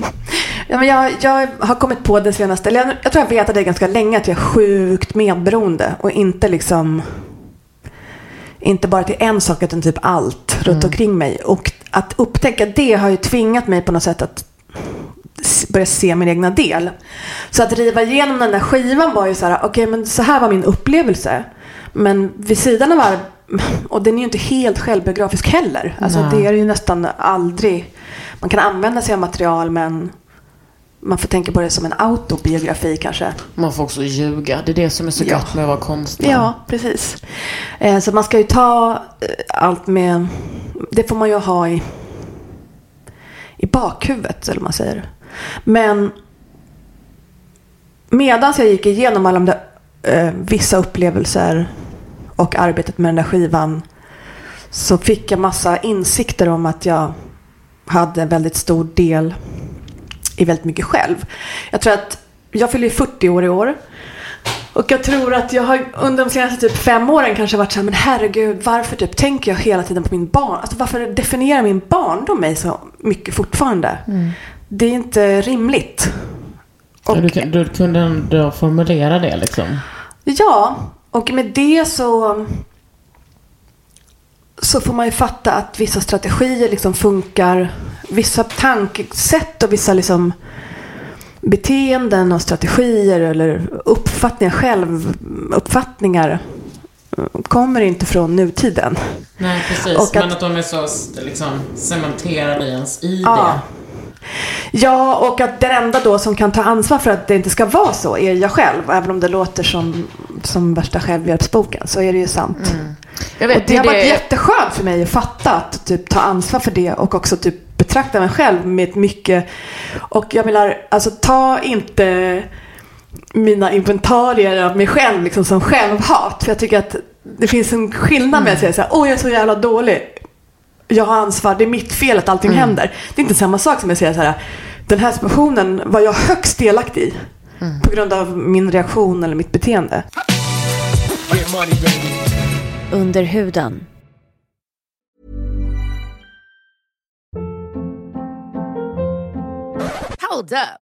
Speaker 3: ja, men jag, jag har kommit på det senaste, eller jag, jag tror jag vetat det ganska länge att jag är sjukt medberoende och inte liksom inte bara till en sak utan typ allt runt omkring mig. Och att upptäcka det har ju tvingat mig på något sätt att börja se min egna del. Så att riva igenom den där skivan var ju så här, okej men så här var min upplevelse. Men vid sidan av och den är ju inte helt självbiografisk heller. Alltså
Speaker 1: Nej.
Speaker 3: det är ju nästan aldrig, man kan använda sig av material men man får tänka på det som en autobiografi kanske.
Speaker 1: Man får också ljuga. Det är det som är så
Speaker 3: Ja.
Speaker 1: gött med att vara konstnär.
Speaker 3: Ja, precis. Eh, så man ska ju ta eh, allt med... Det får man ju ha i, i bakhuvudet, eller man säger. Men medan jag gick igenom alla de där eh, vissa upplevelser och arbetet med den där skivan så fick jag massa insikter om att jag hade en väldigt stor del i väldigt mycket själv. Jag tror att jag fyller ju 40 år i år. Och jag tror att jag har under de senaste typ fem åren kanske varit så här, men herregud, varför typ tänker jag hela tiden på min barn? Alltså varför definierar min barndom mig så mycket fortfarande? Det är inte rimligt. Och,
Speaker 1: Du, du kunde ändå formulera det liksom.
Speaker 3: Ja, och med det så så får man ju fatta att vissa strategier liksom funkar. Vissa tankesätt och vissa liksom beteenden och strategier eller uppfattningar, självuppfattningar eh, kommer inte från nutiden.
Speaker 1: Nej, precis.
Speaker 3: Och
Speaker 1: Men
Speaker 3: att-
Speaker 1: att de är så liksom, cementerade i ens ID.
Speaker 3: Ja. Ja, och att den enda då som kan ta ansvar för att det inte ska vara så är jag själv. Även om det låter som, som värsta självhjälpsboken så är det ju sant.
Speaker 1: Jag
Speaker 3: Och
Speaker 1: vet,
Speaker 3: det har
Speaker 1: det,
Speaker 3: varit jätteskönt för mig att fatta att typ ta ansvar för det och också typ betrakta mig själv med mycket. Och jag menar, alltså ta inte mina inventarier av mig själv liksom som självhat. För jag tycker att det finns en skillnad med att säga så här, åh jag är så jävla dålig. Jag har ansvar, det är mitt fel att allting händer. Det är inte samma sak som att säga så här, den här situationen var jag högst delaktig i. På grund av min reaktion eller mitt beteende.
Speaker 2: Under huden.
Speaker 4: Hold up.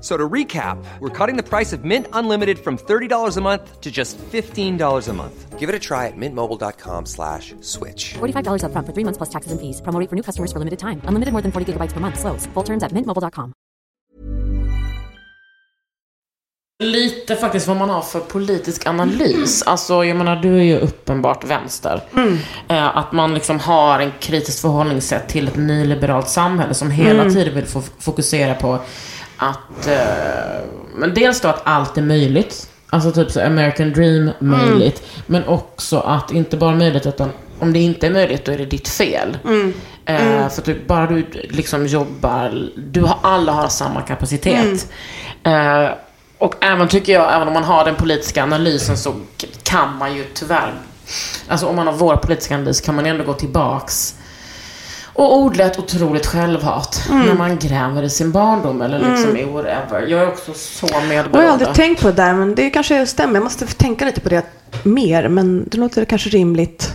Speaker 5: So to recap, we're cutting the price of Mint Unlimited from $30 a month to just $15 a month. Give it a try at mintmobile.com slash switch.
Speaker 6: $45 upfront for three months plus taxes and fees. Promo rate for new customers for limited time. Unlimited more than 40 gigabytes per month. Slows. Full terms at mintmobile.com.
Speaker 1: Lite faktiskt vad man har för politisk analys. Alltså, jag menar, du är ju uppenbart vänster. Eh, att man liksom har en kritiskt förhållningssätt till ett nyliberalt samhälle som hela tiden vill få fokusera på att, eh, men dels då att allt är möjligt. Alltså typ så American dream möjligt. Men också att inte bara möjligt utan om det inte är möjligt då är det ditt fel. Eh, för typ bara du liksom jobbar, du har, alla har samma kapacitet. Eh, och även tycker jag, även om man har den politiska analysen så kan man ju tyvärr, alltså om man har vår politiska analys kan man ändå gå tillbaks och odla ett otroligt självhat när man gräver i sin barndom eller liksom i whatever. Jag är också så
Speaker 3: Jag har
Speaker 1: medberoende.
Speaker 3: aldrig tänkt på det där, men det kanske stämmer. Jag måste tänka lite på det mer, men det låter kanske rimligt.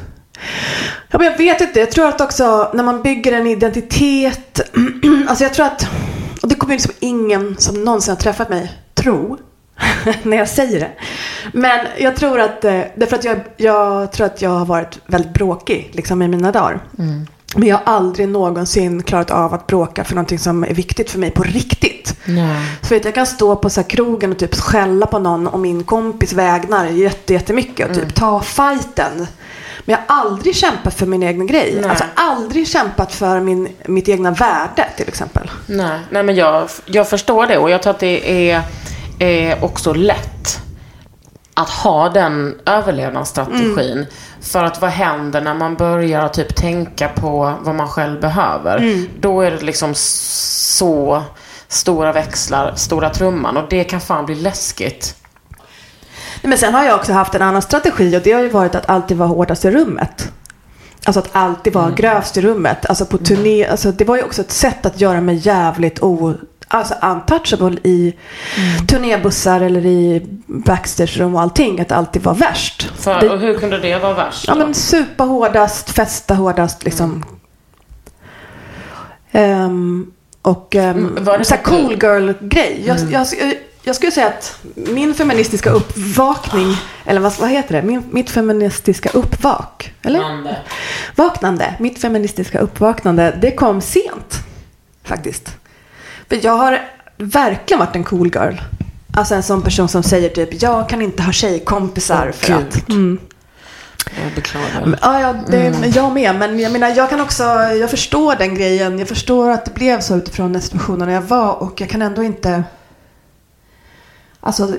Speaker 3: Ja, men jag vet inte. Jag tror att också när man bygger en identitet. alltså jag tror att, och det kommer liksom ingen som någonsin har träffat mig tro när jag säger det. Men jag tror att, eh, därför att jag, jag tror att jag har varit väldigt bråkig liksom i mina dagar. Men jag har aldrig någonsin klarat av att bråka för någonting som är viktigt för mig på riktigt.
Speaker 1: Nej.
Speaker 3: Så vet, jag kan stå på så krogen och typ skälla på någon om min kompis vägnar jätte, jättemycket och typ ta fighten. Men jag har aldrig kämpat för min egen grej.
Speaker 1: Nej.
Speaker 3: Alltså aldrig kämpat för min, mitt egna värde till exempel.
Speaker 1: Nej, nej men jag, jag förstår det och jag tror att det är, är också lätt att ha den överlevnadsstrategin. För att vad händer när man börjar typ tänka på vad man själv behöver? Då är det liksom så stora växlar, stora trumman och det kan fan bli läskigt.
Speaker 3: Nej, Men sen har jag också haft en annan strategi och det har ju varit att alltid vara hårdast i rummet. Alltså att alltid vara grövst i rummet. Alltså på turné, alltså det var ju också ett sätt att göra mig jävligt o, alltså untouchable i turnébussar eller i backstagerum och allting. Att alltid vara värst.
Speaker 1: För,
Speaker 3: Det-
Speaker 1: och hur kunde det vara värst?
Speaker 3: Ja
Speaker 1: då?
Speaker 3: men supa hårdast, festa hårdast liksom. Och um,
Speaker 1: Mm, var det
Speaker 3: så cool girl-grej. Jag, jag, jag skulle säga att min feministiska uppvakning, eller vad, vad heter det? Min, mitt feministiska uppvak, eller?
Speaker 1: Mande.
Speaker 3: Vaknande, mitt feministiska uppvaknande, det kom sent. Faktiskt. Jag har verkligen varit en cool girl. Alltså en sån person som säger typ, jag kan inte ha tjejkompisar
Speaker 1: Åh,
Speaker 3: för att... Mm.
Speaker 1: Jag beklagar.
Speaker 3: Ja, ja det, jag med. Men jag menar, jag kan också, jag förstår den grejen. Jag förstår att det blev så utifrån den situationen jag var. Och jag kan ändå inte... Alltså,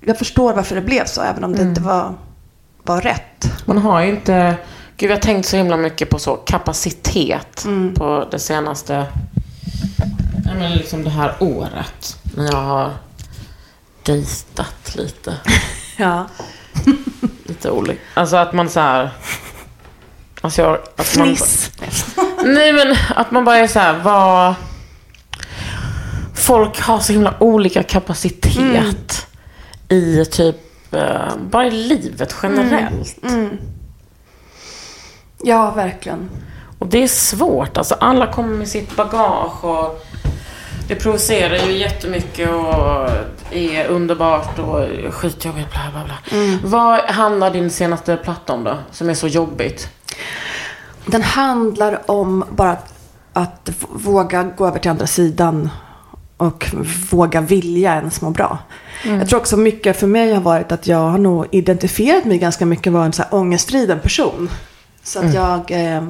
Speaker 3: jag förstår varför det blev så, även om det inte var, var rätt.
Speaker 1: Man har ju inte... Gud, jag har tänkt så himla mycket på så kapacitet
Speaker 3: Mm.
Speaker 1: på det senaste... Ja, men liksom det här året. När jag har dejtat lite.
Speaker 3: Ja.
Speaker 1: Lite olika. Alltså att man så här... Alltså jag, att man,
Speaker 3: Fniss.
Speaker 1: Nej men att man bara är så här, vad... Folk har så himla olika kapacitet i typ, eh, bara i livet generellt.
Speaker 3: Ja, verkligen.
Speaker 1: Och det är svårt. Alltså alla kommer med sitt bagage och det provocerar ju jättemycket och är underbart och skitjobbigt bla bla bla. Vad handlar din senaste platta om då? Som är så jobbigt?
Speaker 3: Den handlar om bara att, våga gå över till andra sidan och våga vilja ens må bra. Jag tror också mycket för mig har varit att jag har nog identifierat mig ganska mycket vara en så här ångestriden person. Så att jag... Eh,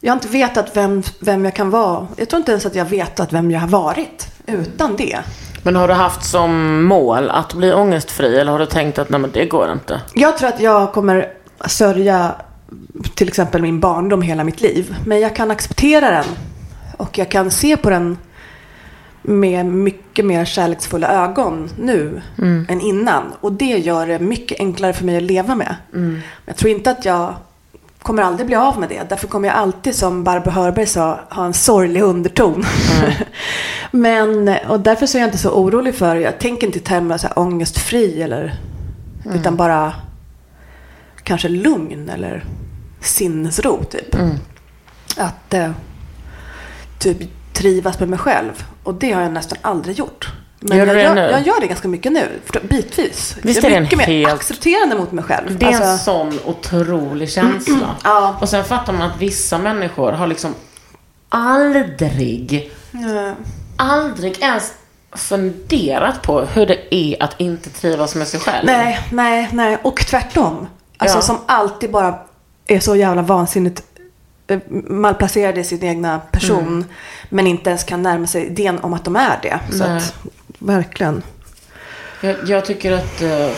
Speaker 3: jag har inte vetat vem, vem jag kan vara. Jag tror inte ens att jag vetat vem jag har varit utan det.
Speaker 1: Men har du haft som mål att bli ångestfri eller har du tänkt att nej men det går inte?
Speaker 3: Jag tror att jag kommer sörja till exempel min barndom hela mitt liv. Men jag kan acceptera den. Och jag kan se på den med mycket mer kärleksfulla ögon nu än innan. Och det gör det mycket enklare för mig att leva med. Men jag tror inte att jag kommer aldrig bli av med det. Därför kommer jag alltid, som Barbro Hörberg sa, ha en sorglig underton. Men, och därför så är jag inte så orolig för, jag tänker inte i termer av ångestfri eller, utan bara kanske lugn eller sinnesro typ. Att eh, typ trivas med mig själv. Och det har jag nästan aldrig gjort. Men
Speaker 1: Gör
Speaker 3: jag,
Speaker 1: det
Speaker 3: gör,
Speaker 1: nu?
Speaker 3: jag gör det ganska mycket nu, bitvis.
Speaker 1: Visst
Speaker 3: jag
Speaker 1: är
Speaker 3: är
Speaker 1: en
Speaker 3: mycket mer
Speaker 1: helt-
Speaker 3: accepterande mot mig själv.
Speaker 1: Det är en
Speaker 3: Alltså,
Speaker 1: sån otrolig känsla.
Speaker 3: Ja.
Speaker 1: Och sen fattar man att vissa människor har liksom aldrig,
Speaker 3: eh,
Speaker 1: aldrig ens funderat på hur det är att inte trivas med sig själv?
Speaker 3: Nej, nej, nej. Och tvärtom. Alltså
Speaker 1: Ja.
Speaker 3: som alltid bara är så jävla vansinnigt malplacerade i sin egna person.
Speaker 1: Mm.
Speaker 3: Men inte ens kan närma sig idén om att de är det. Så att, verkligen.
Speaker 1: Jag, jag tycker att uh,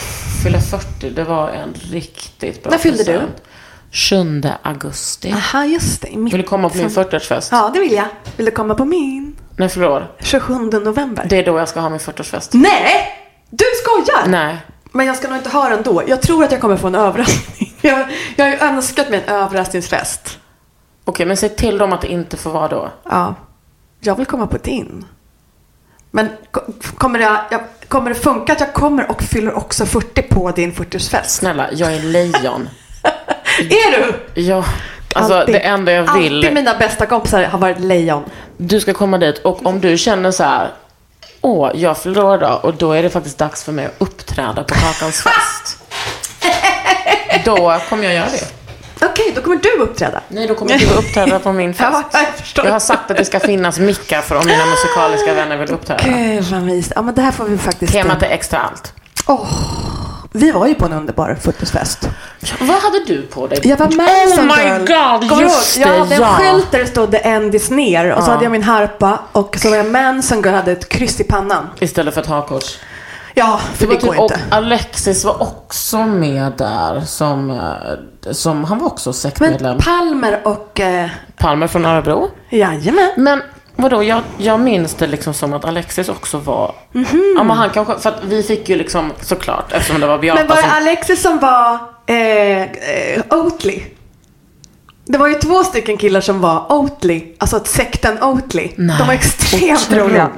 Speaker 1: fylla 40, det var en riktigt bra
Speaker 3: När fyllde du?
Speaker 1: present. 7 augusti.
Speaker 3: Aha, just det. i
Speaker 1: Vill du komma på min
Speaker 3: mitten.
Speaker 1: 40-årsfest?
Speaker 3: Ja, det vill jag. Vill du komma på min?
Speaker 1: När fyller år?
Speaker 3: 27 november.
Speaker 1: Det är då jag ska ha min 40-årsfest.
Speaker 3: Nej! Du skojar!
Speaker 1: Nej.
Speaker 3: Men jag ska nog inte ha den då. Jag tror att jag kommer få en överraskning. Jag, jag har ju önskat mig en överraskningsfest.
Speaker 1: Okej, men säg till dem att det inte får vara då.
Speaker 3: Ja, jag vill komma på din. Men ko- kommer det, jag, kommer det funka att jag kommer och fyller också 40 på din 40-årsfest?
Speaker 1: Snälla, jag är lejon.
Speaker 3: Är du?
Speaker 1: Ja, alltså
Speaker 3: Alltid-
Speaker 1: det enda jag vill.
Speaker 3: Alltid mina bästa kompisar har varit lejon.
Speaker 1: Du ska komma dit och om du känner så här. Åh, jag fyller år idag och då är det faktiskt dags för mig att uppträda på Kakans fest. Då kommer jag göra det.
Speaker 3: Okej, då kommer du uppträda.
Speaker 1: Nej, då kommer du uppträda på min fest.
Speaker 3: Ja, jag.
Speaker 1: Jag har sagt att det ska finnas mickar för om mina musikaliska vänner vill uppträda.
Speaker 3: Gud vad mysigt. Ja, men det här får vi faktiskt...
Speaker 1: Temat är extra allt.
Speaker 3: Vi var ju på en underbar 40-årsfest.
Speaker 1: Vad hade du på dig?
Speaker 3: Jag var med
Speaker 1: Oh my
Speaker 3: girl.
Speaker 1: god, just
Speaker 3: ihåg? Jag
Speaker 1: det,
Speaker 3: hade en
Speaker 1: ja.
Speaker 3: skylt där det stod The End is near och så hade jag min harpa och så var jag Manson Girl hade ett kryss i pannan.
Speaker 1: Istället för ett hakkors.
Speaker 3: Ja, för det,
Speaker 1: var
Speaker 3: går
Speaker 1: typ, och
Speaker 3: inte.
Speaker 1: Alexis var också med där som, eh, som han var också sektmedlem.
Speaker 3: Men Palmer och... Eh,
Speaker 1: Palmer från Örebro.
Speaker 3: jajamän.
Speaker 1: Men vadå, jag, jag minns det liksom som att Alexis också var...
Speaker 3: Mhm.
Speaker 1: Ja men han kanske, för att vi fick ju liksom såklart, eftersom det var Beata
Speaker 3: Men var det
Speaker 1: som...
Speaker 3: Alexis som var eh, eh, Oatly? Det var ju två stycken killar som var Oatly, alltså sekten Oatly. De var extremt roliga.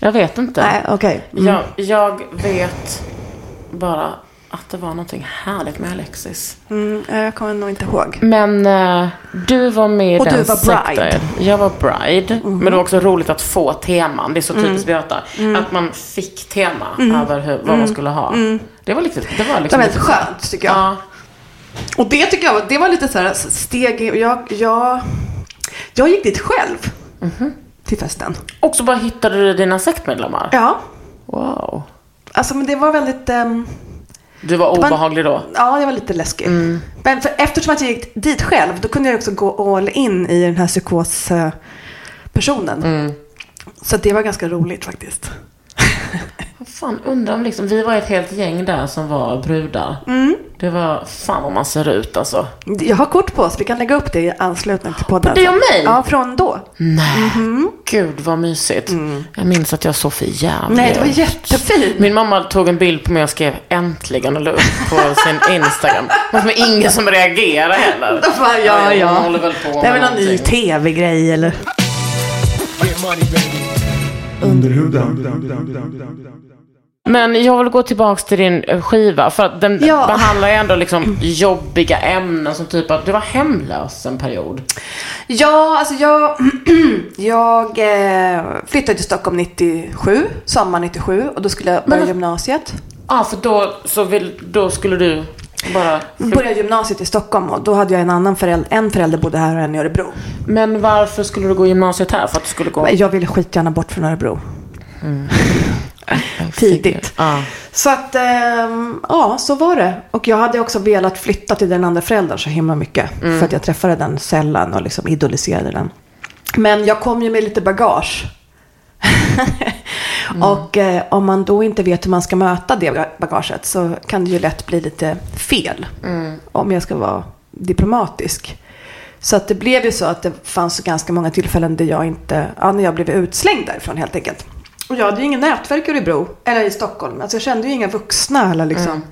Speaker 1: Jag vet inte.
Speaker 3: Nej, okej. Mm.
Speaker 1: Jag, jag vet bara att det var någonting härligt med Alexis.
Speaker 3: Mm, jag kommer nog inte ihåg.
Speaker 1: Men eh, du var med i
Speaker 3: Och
Speaker 1: den
Speaker 3: du var
Speaker 1: sekten.
Speaker 3: bride.
Speaker 1: Jag var bride. Men det var också roligt att få teman. Det är så
Speaker 3: Mm.
Speaker 1: typiskt Beata. Att man fick tema över hur, vad man skulle ha. Det var lite, det var
Speaker 3: Det
Speaker 1: liksom
Speaker 3: var
Speaker 1: lite
Speaker 3: väldigt skönt tycker jag.
Speaker 1: Ja.
Speaker 3: Och det tycker jag det var lite så här steg jag, jag, jag gick dit själv. Till festen.
Speaker 1: Och så bara hittade du dina sektmedlemmar.
Speaker 3: Ja,
Speaker 1: Wow.
Speaker 3: alltså men det var väldigt... ehm,
Speaker 1: Du var obehaglig då.
Speaker 3: Ja, det var lite läskigt. Men för, eftersom att jag gick dit själv, då kunde jag också gå all in i den här psykospersonen. Så det var ganska roligt faktiskt.
Speaker 1: Vad fan, undrar om liksom, vi var ett helt gäng där som var brudar.
Speaker 3: Mm.
Speaker 1: Det var, fan vad man ser ut alltså.
Speaker 3: Jag har kort på oss, vi kan lägga upp det i anslutning till podden.
Speaker 1: På dig och mig?
Speaker 3: Ja, från då.
Speaker 1: Nej, gud vad mysigt. Jag minns att jag såg för jävligt
Speaker 3: Mm. Nej, det var jättefint.
Speaker 1: Min mamma tog en bild på mig och skrev äntligen och la upp på sin Instagram. Men det var ingen som reagerade heller.
Speaker 3: Bara, ja,
Speaker 1: hon
Speaker 3: ja.
Speaker 1: håller väl på
Speaker 3: Det är
Speaker 1: med
Speaker 3: väl någon ny tv-grej eller?
Speaker 7: Under huden.
Speaker 1: Men jag vill gå tillbaks till din eh, skiva. För att den
Speaker 3: Ja.
Speaker 1: behandlar ju ändå liksom jobbiga ämnen som typ att du var hemlös en period.
Speaker 3: Ja, alltså jag, jag eh, flyttade till Stockholm 97, sommar 97 och då skulle jag börja
Speaker 1: Men-
Speaker 3: gymnasiet.
Speaker 1: Ja, för då, så vill, då skulle du bara...
Speaker 3: Började gymnasiet i Stockholm och då hade jag en annan förälder, en förälder bodde här och en i Örebro.
Speaker 1: Men varför skulle du gå gymnasiet här? För att du skulle gå...
Speaker 3: Jag ville skitgärna bort från Örebro. Tidigt.
Speaker 1: Ja.
Speaker 3: Så att, ehm, ja, så var det. Och jag hade också velat flytta till den andra föräldern så himla mycket. För att jag träffade den sällan och liksom idoliserade den. Men jag kom ju med lite bagage. Och eh, om man då inte vet hur man ska möta det bagaget så kan det ju lätt bli lite fel. Om jag ska vara diplomatisk. Så att det blev ju så att det fanns ganska många tillfällen där jag inte, ja, när jag blev utslängd därifrån helt enkelt. Och jag hade ju ingen nätverk i Örebro, eller i Stockholm. Alltså jag kände ju inga vuxna eller liksom.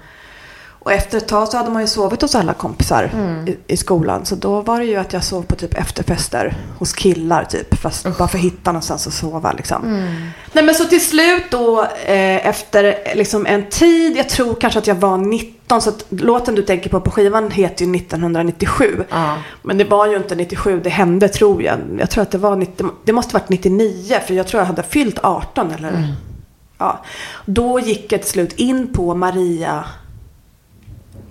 Speaker 3: Och efter ett tag så hade man ju sovit hos alla kompisar i, i skolan. Så då var det ju att jag sov på typ efterfester hos killar typ. Fast bara för att hitta någonstans att sova liksom. Nej men så till slut då eh, efter eh, liksom en tid, jag tror kanske att jag var 19. Så att låten du tänker på på skivan heter ju 1997.
Speaker 1: Ja.
Speaker 3: Men det var ju inte 97 det hände tror jag. Jag tror att det var 90, det måste varit 99 för jag tror jag hade fyllt 18 eller. Ja. Då gick jag till slut in på Maria,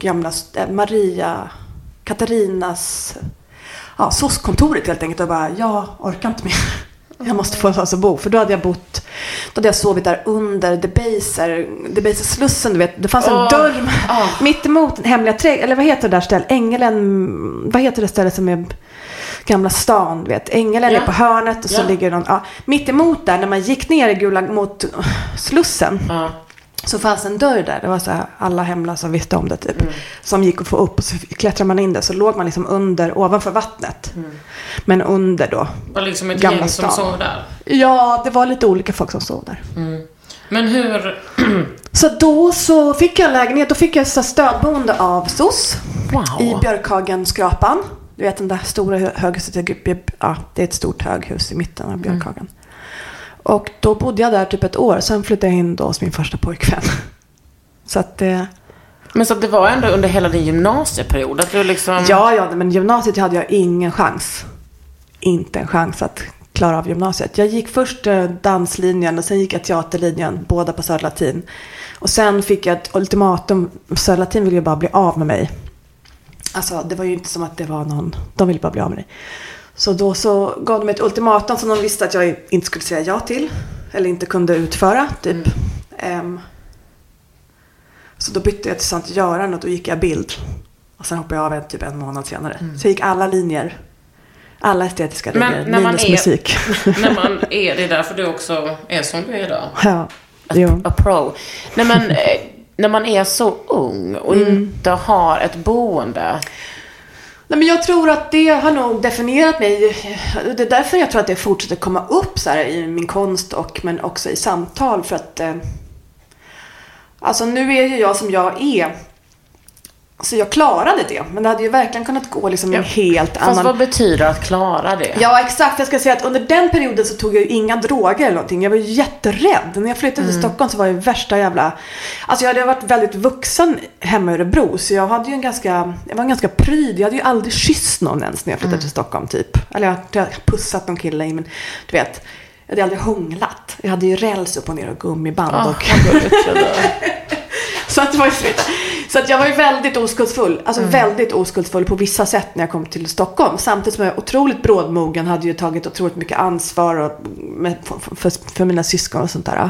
Speaker 3: gamla, eh, Maria Katarinas, ja, SOS-kontoret helt enkelt och bara, jag orkar inte mer. Jag måste få någonstans att bo. För då hade jag bott, då hade jag sovit där under Debaser, Debaser-slussen, du vet. Det fanns en
Speaker 1: Åh,
Speaker 3: dörr
Speaker 1: åh.
Speaker 3: mitt emot Hemliga trädgården, eller vad heter det där stället? Ängelen, vad heter det stället som är Gamla stan, du vet. Ängelen
Speaker 1: Ja.
Speaker 3: är på hörnet och så
Speaker 1: Ja.
Speaker 3: ligger någon, ja, mitt emot där när man gick ner i gula mot Slussen.
Speaker 1: Ja.
Speaker 3: Så fanns en dörr där, det var så här, alla hemlösa visste om det typ.
Speaker 1: Mm.
Speaker 3: Som gick att få upp och så klättrade man in där så låg man liksom under, ovanför vattnet.
Speaker 1: Mm.
Speaker 3: Men under då.
Speaker 1: Var liksom ett
Speaker 3: Gamla
Speaker 1: gäng som sov där.
Speaker 3: Ja, det var lite olika folk som sov där.
Speaker 1: Men hur...
Speaker 3: Så då så fick jag en lägenhet, då fick jag så stödboende av SOS.
Speaker 1: Wow.
Speaker 3: I Björkhagenskrapan. Du vet den där stora hö- höghuset, ja, det är ett stort höghus i mitten av Björkhagen. Och då bodde jag där typ ett år, sen flyttade jag in då hos min första pojkvän. Så att eh,
Speaker 1: Men så att det var ändå under hela din gymnasieperiod att du liksom...
Speaker 3: Ja, ja, men gymnasiet hade jag ingen chans. Inte en chans att klara av gymnasiet. Jag gick först eh, danslinjen och sen gick jag teaterlinjen, båda på Södra Latin. Och sen fick jag ett ultimatum. Södra Latin ville ju bara bli av med mig. Alltså, det var ju inte som att det var någon... De ville bara bli av med dig. Så då så gav de ett ultimatum som de visste att jag inte skulle säga ja till. Eller inte kunde utföra, typ. Ehm, så då bytte jag till Sankt Göran och då gick jag bild. Och sen hoppade jag av en, typ en månad senare. Så jag gick alla linjer. Alla estetiska
Speaker 1: Men
Speaker 3: linjer,
Speaker 1: när man
Speaker 3: minus
Speaker 1: är-
Speaker 3: musik.
Speaker 1: När man är, det är därför du också är som du är idag.
Speaker 3: ja, jo.
Speaker 1: A pro. Nej men, eh, när man är så ung och
Speaker 3: Mm.
Speaker 1: inte har ett boende.
Speaker 3: Nej, men jag tror att det har nog definierat mig. Det är därför jag tror att det fortsätter komma upp så här i min konst och men också i samtal. För att eh, alltså nu är ju jag som jag är. Så jag klarade det. Men det hade ju verkligen kunnat gå liksom en helt
Speaker 1: Fast
Speaker 3: annan...
Speaker 1: vad betyder att klara det?
Speaker 3: Ja, exakt. Jag ska säga att under den perioden så tog jag ju inga droger eller någonting. Jag var ju jätterädd. När jag flyttade till Stockholm så var jag värsta jävla... Alltså jag hade varit väldigt vuxen hemma i Örebro. Så jag hade ju en ganska... Jag var en ganska pryd. Jag hade ju aldrig kysst någon ens när jag flyttade till Stockholm typ. Eller jag har pussat någon kille men du vet. Jag hade aldrig hånglat. Jag hade ju räls upp och ner och gummiband.
Speaker 1: Ah,
Speaker 3: och... Så att det var ju. Så att jag var ju väldigt oskuldsfull. Alltså väldigt oskuldsfull på vissa sätt när jag kom till Stockholm. Samtidigt som jag var otroligt brådmogen. Hade ju tagit otroligt mycket ansvar och med, för, för, för mina syskon och sånt där äh,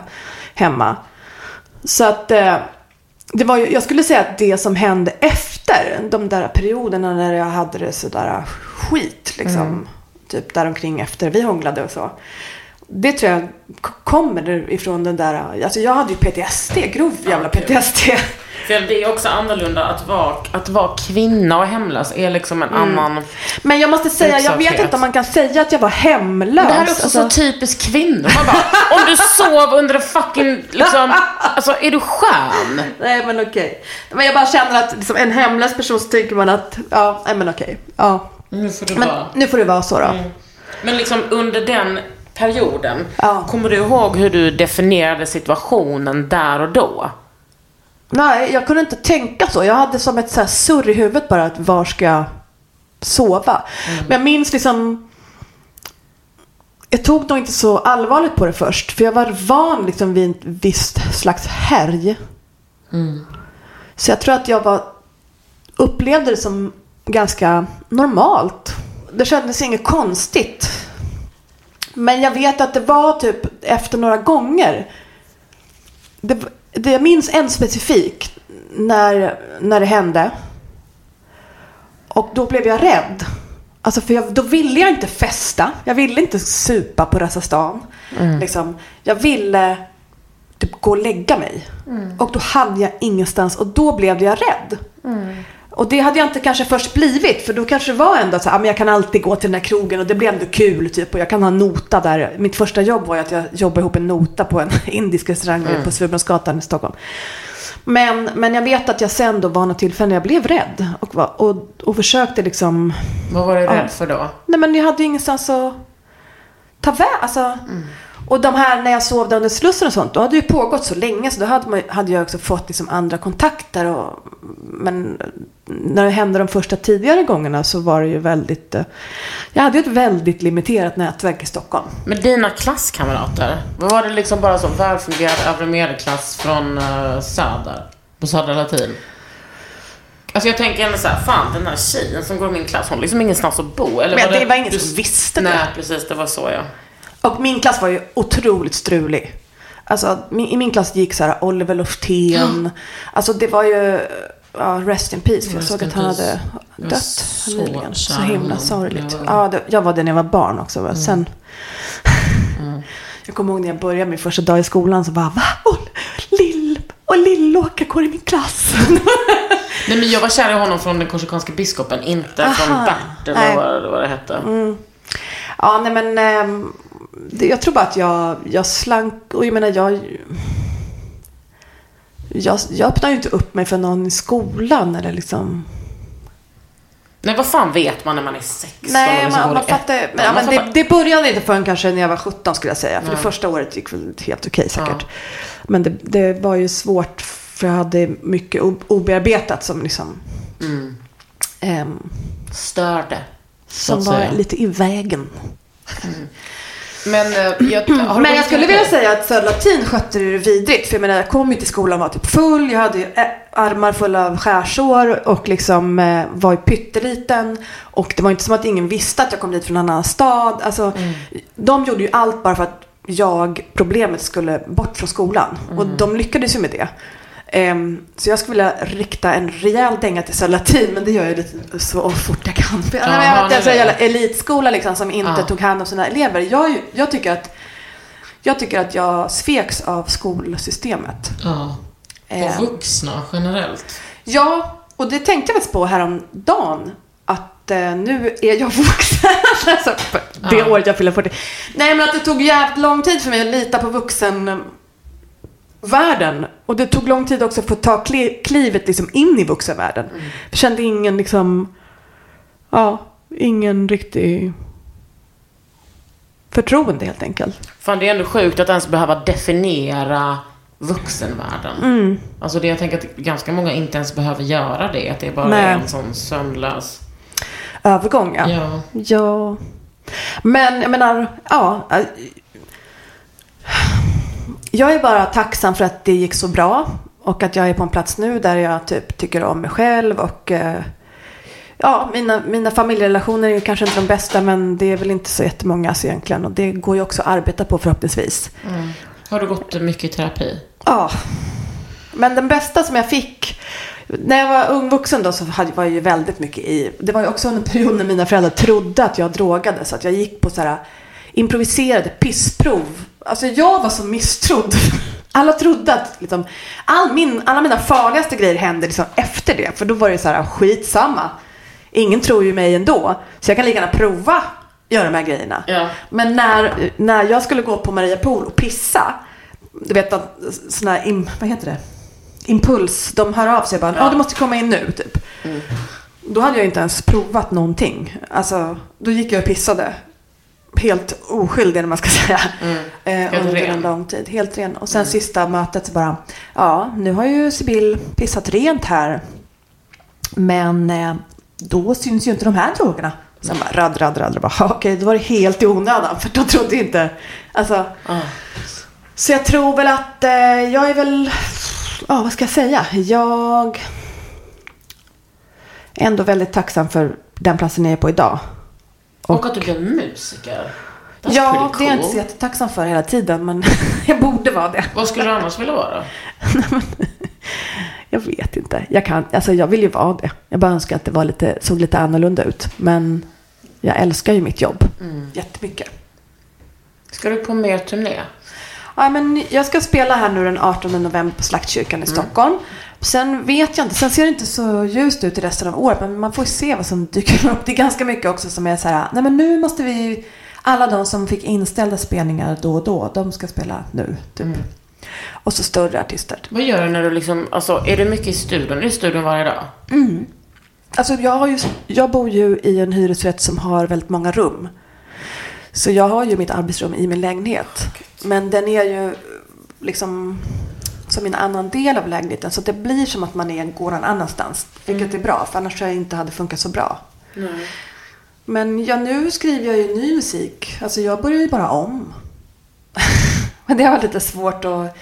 Speaker 3: hemma. Så att eh, det var ju, jag skulle säga att det som hände efter de där perioderna när jag hade det sådär skit liksom. Typ däromkring efter vi hånglade och så. Det tror jag kommer ifrån den där, alltså jag hade ju PTSD, grov jävla. PTSD.
Speaker 1: För det är också annorlunda att vara, att vara kvinna och hemlös är liksom en annan...
Speaker 3: Men jag måste säga, jag vet inte om man kan säga att jag var hemlös.
Speaker 1: Det här är också
Speaker 3: Alltså,
Speaker 1: så typiskt kvinnor. Man bara, om du sov under en fucking, liksom, alltså är du skön?
Speaker 3: Nej men okej. Men jag bara känner att liksom, en hemlös person så tänker man att, ja, nej men okej. Ja.
Speaker 1: Nu får du
Speaker 3: Men
Speaker 1: vara.
Speaker 3: nu får det vara så då.
Speaker 1: Men liksom under den perioden,
Speaker 3: Ja.
Speaker 1: kommer du ihåg hur du definierade situationen där och då?
Speaker 3: Nej, jag kunde inte tänka så. Jag hade som ett så här surr i huvudet bara att var ska jag sova? Men jag minns liksom jag tog nog inte så allvarligt på det först. För jag var van liksom vid ett visst slags härj. Så jag tror att jag var, upplevde det som ganska normalt. Det kändes inget konstigt. Men jag vet att det var typ efter några gånger. Det, det, jag minns en specifik när, när det hände. Och då blev jag rädd. Alltså för jag, då ville jag inte festa. Jag ville inte supa på Rösa stan. Liksom. Jag ville typ gå och lägga mig. Och då hade jag ingenstans och då blev jag rädd. Och det hade jag inte kanske först blivit. För då kanske det var ändå så här, "Ah, men jag kan alltid gå till den här krogen och det blir ändå kul typ. Och jag kan ha en nota där. Mitt första jobb var ju att jag jobbade ihop en nota på en indisk restaurang på Surbrunnsgatan i Stockholm. Men, men jag vet att jag sen då var något tillfälle när jag blev rädd. Och, var, och, och försökte liksom
Speaker 1: Vad var du rädd för då?
Speaker 3: Nej men jag hade ju ingenstans att ta väg. Alltså. Och de här när jag sov där under Slussen och sånt. Då hade det ju pågått så länge. Så då hade, man, hade jag också fått liksom andra kontakter. Och, men när det hände de första tidigare gångerna så var det ju väldigt. eh, Jag hade ju ett väldigt limiterat nätverk i Stockholm.
Speaker 1: Med dina klasskamrater, var det liksom bara så välfungerad övre medelklass från uh, Söder? På Södra Latin? Alltså jag tänker ändå såhär, fan den här tjejen som går i min klass, hon har liksom ingenstans att bo. Eller
Speaker 3: Men
Speaker 1: var
Speaker 3: det var ingen
Speaker 1: du-
Speaker 3: som visste
Speaker 1: Nej,
Speaker 3: det.
Speaker 1: precis, det var så ja.
Speaker 3: Och min klass var ju otroligt strulig. Alltså i min klass gick så här Oliver Lufthén. Alltså det var ju, ja, rest in peace. För jag såg att han hade dött
Speaker 1: så
Speaker 3: nyligen. Så himla sorgligt.
Speaker 1: Ja.
Speaker 3: Det, jag var det när jag var barn också. va. Sen, jag kommer ihåg när jag började min första dag i skolan så bara, va? Och Lill och Lill-Åke går i min klass.
Speaker 1: Nej men jag var kär i honom från den korsikanska biskopen, inte från
Speaker 3: Aha.
Speaker 1: Bert eller
Speaker 3: Nej. Mm.
Speaker 1: vad, vad det hette.
Speaker 3: Ja, nej men ehm, det, jag tror bara att jag, jag slank och jag menar jag, jag, jag öppnar ju inte upp mig för någon i skolan eller liksom.
Speaker 1: Nej vad fan vet man när man är 16
Speaker 3: Nej,
Speaker 1: liksom
Speaker 3: man, man
Speaker 1: i
Speaker 3: fattar, men, ja,
Speaker 1: Man
Speaker 3: men det, det började inte förrän kanske när jag var 17 skulle jag säga. För det första året gick väl helt okej säkert. Men det, det var ju svårt för jag hade mycket obearbetat som liksom. ehm,
Speaker 1: Störde.
Speaker 3: som var lite i vägen.
Speaker 1: Men, eh, jag, har du
Speaker 3: Men jag skulle vilja säga att Södra Latin skötte det vidrigt. För jag menar, jag kom ju till skolan och var typ full. Jag hade ju ä- armar fulla av skärsår och liksom eh, var ju pytteliten. Och det var inte som att ingen visste att jag kom dit från en annan stad. Alltså, De gjorde ju allt bara för att jag, problemet, skulle bort från skolan. Och de lyckades ju med det. Ehm, så jag skulle vilja rikta en rejäl dänga till Södra Latin, men det gör jag lite så fort jag kan. För
Speaker 1: Jaha,
Speaker 3: jag, jag,
Speaker 1: nej,
Speaker 3: jag, så
Speaker 1: nej.
Speaker 3: jävla elitskola liksom, som inte
Speaker 1: Ja.
Speaker 3: tog hand om sina elever. Jag, jag, tycker att, jag tycker att jag sveks av skolsystemet.
Speaker 1: Ja.
Speaker 3: Ehm,
Speaker 1: Och vuxna generellt.
Speaker 3: Ja, och det tänkte jag faktiskt på häromdagen. Att eh, nu är jag vuxen. alltså, det
Speaker 1: Ja.
Speaker 3: året jag fyller 40. Nej, men att det tog jävligt lång tid för mig att lita på vuxenvärlden. Och det tog lång tid också för att ta kli- klivet liksom in i vuxenvärlden. Jag kände ingen liksom, ja, ingen riktig förtroende helt enkelt.
Speaker 1: Fan det är ändå sjukt att ens behöva definiera vuxenvärlden.
Speaker 3: Mm.
Speaker 1: Alltså det jag tänker att ganska många inte ens behöver göra det. Att det bara
Speaker 3: Nej.
Speaker 1: är en sån sömnlös...
Speaker 3: Övergång, ja.
Speaker 1: Ja.
Speaker 3: Ja. Men jag menar, ja. Jag är bara tacksam för att det gick så bra. Och att jag är på en plats nu där jag typ tycker om mig själv. Och eh, ja, mina, mina familjerelationer är ju kanske inte de bästa. Men det är väl inte så jättemånga så egentligen. Och det går ju också att arbeta på förhoppningsvis.
Speaker 1: Har du gått mycket i terapi?
Speaker 3: Ja. Men den bästa som jag fick. När jag var ung vuxen då så var jag ju väldigt mycket i. Det var ju också en period när mina föräldrar trodde att jag drogade. Så att jag gick på så här improviserade pissprov. Alltså jag var så misstrodd. Alla trodde att liksom, all min, alla mina farligaste grejer hände liksom efter det. För då var det så här skitsamma. Ingen tror ju mig ändå. Så jag kan lika gärna prova göra de här grejerna.
Speaker 1: Ja.
Speaker 3: Men när, när jag skulle gå på Maria Pool och pissa. Du vet att sådana här, im, vad heter det? Impuls, de hör av sig bara, ja du måste komma in nu typ. Då hade jag inte ens provat någonting. Alltså, då gick jag och pissade. Helt oskyldig, eller man ska säga. Eh,
Speaker 1: Helt
Speaker 3: under
Speaker 1: ren.
Speaker 3: en lång tid. Helt ren. Och sen sista mötet så bara, ja, nu har ju Sibyl pissat rent här. Men eh, då syns ju inte de här drogerna. Sen bara radd, radd, radd. Bara, "Ja, Okej, då var det helt i onödan. För de trodde inte. Alltså, Så jag tror väl att eh, jag är väl, ja vad ska jag säga? Jag är ändå väldigt tacksam för den platsen jag är på idag.
Speaker 1: Och, att du blev musiker. That's
Speaker 3: ja,
Speaker 1: pretty
Speaker 3: det är jag inte så
Speaker 1: cool.
Speaker 3: jättetacksam för hela tiden. Men jag borde vara det.
Speaker 1: Vad skulle du annars vilja vara?
Speaker 3: Jag vet inte. Jag, kan, alltså jag vill ju vara det. Jag bara önskar att det var lite, såg lite annorlunda ut. Men jag älskar ju mitt jobb jättemycket.
Speaker 1: Ska du på mer turné?
Speaker 3: Ja, men jag ska spela här nu den 18 november på Slaktkyrkan i Stockholm. Sen vet jag inte, sen ser det inte så ljust ut i resten av året. Men man får ju se vad som dyker upp. Det är ganska mycket också som är så här, nej men nu måste vi, alla de som fick inställda spelningar då och då, de ska spela nu. Typ. Och så större artister.
Speaker 1: Vad gör du när du liksom, alltså är du mycket i studion? Är du i studion varje dag?
Speaker 3: Alltså jag, har ju, jag bor ju i en hyresrätt som har väldigt många rum. Så jag har ju mitt arbetsrum i min lägenhet. Men den är ju liksom som en annan del av lägenheten. Så det blir som att man är, går någon annanstans. Vilket är bra, för annars tror jag inte hade funkat så bra. Men ja, nu skriver jag ju ny musik. Alltså jag börjar ju bara om. Men det har varit lite svårt att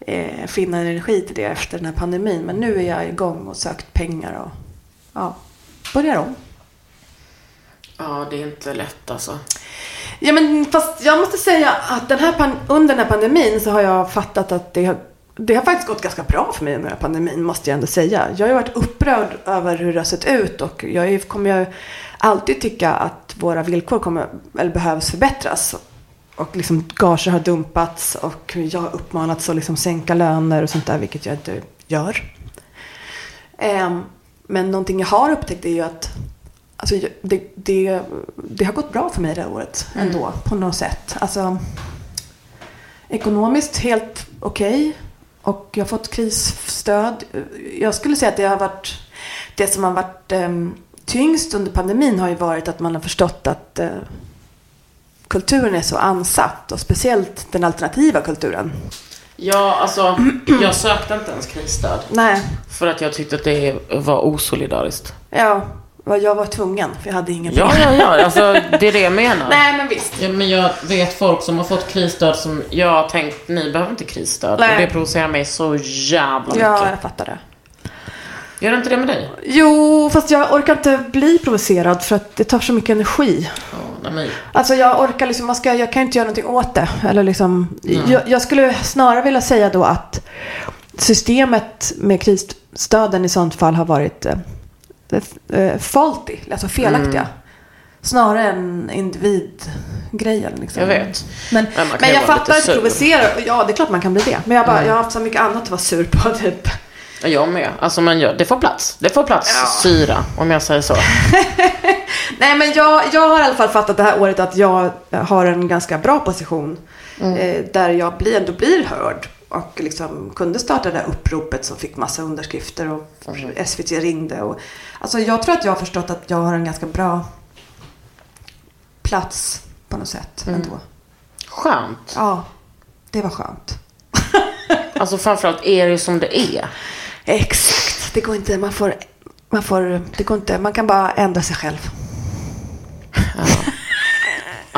Speaker 3: eh, finna energi till det efter den här pandemin. Men nu är jag igång och sökt pengar och ja, börjar om.
Speaker 1: Ja, det är inte lätt alltså.
Speaker 3: Ja, men fast jag måste säga att den här under den här pandemin så har jag fattat att det det har faktiskt gått ganska bra för mig under den här pandemin, måste jag ändå säga. Jag har ju varit upprörd över hur det har sett ut och jag kommer ju alltid tycka att våra villkor kommer, eller behövs förbättras. Och liksom gager har dumpats och jag har uppmanats att liksom sänka löner och sånt där, vilket jag inte gör. Ehm, men någonting jag har upptäckt är ju att alltså, det, det, det har gått bra för mig det här året ändå, på något sätt. Alltså, ekonomiskt helt okej. Och jag har fått krisstöd. Jag skulle säga att det har varit det som har varit ehm, tyngst under pandemin har ju varit att man har förstått att eh, kulturen är så ansatt och speciellt den alternativa kulturen.
Speaker 1: Ja, alltså jag sökte inte ens krisstöd.
Speaker 3: Nej,
Speaker 1: För att jag tyckte att det var osolidariskt.
Speaker 3: ja, jag var tvungen för jag hade ingen
Speaker 1: Ja, ja, ja. Alltså, det är det jag menar.
Speaker 3: Nej, men visst.
Speaker 1: Ja, men jag vet folk som har fått krisstöd som jag har tänkt, ni behöver inte krisstöd.
Speaker 3: Nej.
Speaker 1: Och det provocerar mig så jävla mycket.
Speaker 3: Ja, jag fattar det.
Speaker 1: Gör det inte det med dig?
Speaker 3: Jo, fast jag orkar inte bli provocerad för att det tar så mycket energi.
Speaker 1: Ja, nej,
Speaker 3: Alltså jag orkar liksom, ska, jag kan inte göra någonting åt det. Eller liksom, jag, jag skulle snarare vilja säga då att systemet med krisstöden i sånt fall har varit eh, faulty, alltså felaktiga. Snarare än individgrejen. Liksom.
Speaker 1: jag vet.
Speaker 3: Men,
Speaker 1: Men
Speaker 3: men jag fattar att provocera. Ja, det är klart man kan bli det. Men jag, bara, jag har haft så mycket annat att vara sur på. Typ.
Speaker 1: Ja, Jag med. Alltså, gör, det får plats. Det får plats syra, om jag säger så.
Speaker 3: Nej, men jag, jag har i alla fall fattat det här året att jag har en ganska bra position. Eh, där jag blir, ändå blir hörd. Och liksom kunde starta det här uppropet som fick massa underskrifter. Och SVT ringde. Och, alltså jag tror att jag har förstått att jag har en ganska bra plats på något sätt. Ändå.
Speaker 1: Skönt.
Speaker 3: Ja, det var skönt.
Speaker 1: Alltså framförallt är det som det är.
Speaker 3: Exakt. Det går inte. Man får, man får, det går inte. Man kan bara ändra sig själv.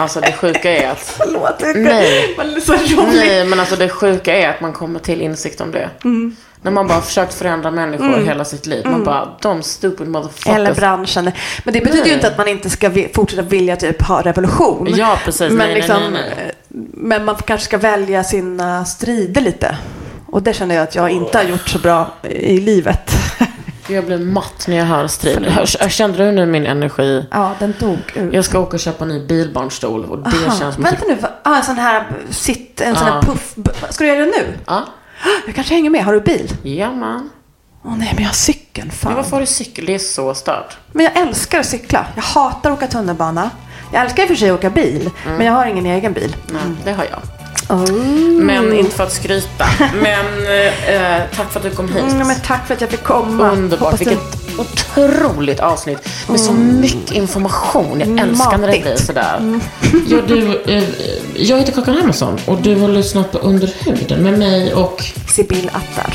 Speaker 1: Alltså det sjuka är att...
Speaker 3: Förlåt. det
Speaker 1: Nej.
Speaker 3: Man så rolig.
Speaker 1: Nej, men alltså det sjuka är att man kommer till insikt om det.
Speaker 3: Mm.
Speaker 1: När man bara försökt förändra människor hela sitt liv. Man bara, de stupid motherfuckers.
Speaker 3: Eller branschen. Men det betyder ju
Speaker 1: Nej.
Speaker 3: inte att man inte ska fortsätta vilja typ ha revolution.
Speaker 1: Ja, precis.
Speaker 3: Men,
Speaker 1: Nej,
Speaker 3: liksom,
Speaker 1: nej,
Speaker 3: men man kanske ska välja sina strider lite. Och det känner jag att jag inte har gjort så bra i livet.
Speaker 1: Jag blir matt när jag hör strid. Hör, kände du nu min energi?
Speaker 3: Ja, den dog ur.
Speaker 1: Jag ska åka och köpa en ny bilbarnstol och det
Speaker 3: Aha.
Speaker 1: känns
Speaker 3: Vänta nu, va- ah, en sån här sitt, en sån här puff. Ska du göra det nu?
Speaker 1: Ja,
Speaker 3: Jag kanske hänger med. Har du bil?
Speaker 1: ja man.
Speaker 3: Åh nej, men jag har cykeln.
Speaker 1: Men
Speaker 3: Fan.
Speaker 1: varför har du cykel? Det är så stört.
Speaker 3: Men jag älskar att cykla. Jag hatar att åka tunnelbana. Jag älskar i och för sig att åka bil.
Speaker 1: Mm.
Speaker 3: Men jag har ingen egen bil.
Speaker 1: Nej, det har jag.
Speaker 3: Oh.
Speaker 1: Men inte för att skryta. Men eh, tack för att du kom hit.
Speaker 3: Mm, men tack för att jag fick komma.
Speaker 1: Underbart.
Speaker 3: Hoppas du-
Speaker 1: Vilket otroligt avsnitt med så mycket information. Jag älskar när det
Speaker 3: Matigt.
Speaker 1: blir sådär. Ja, du, eh, jag heter Kakan Hermansson och du har lyssnat på Under huden med mig och
Speaker 3: Sibyl Attar.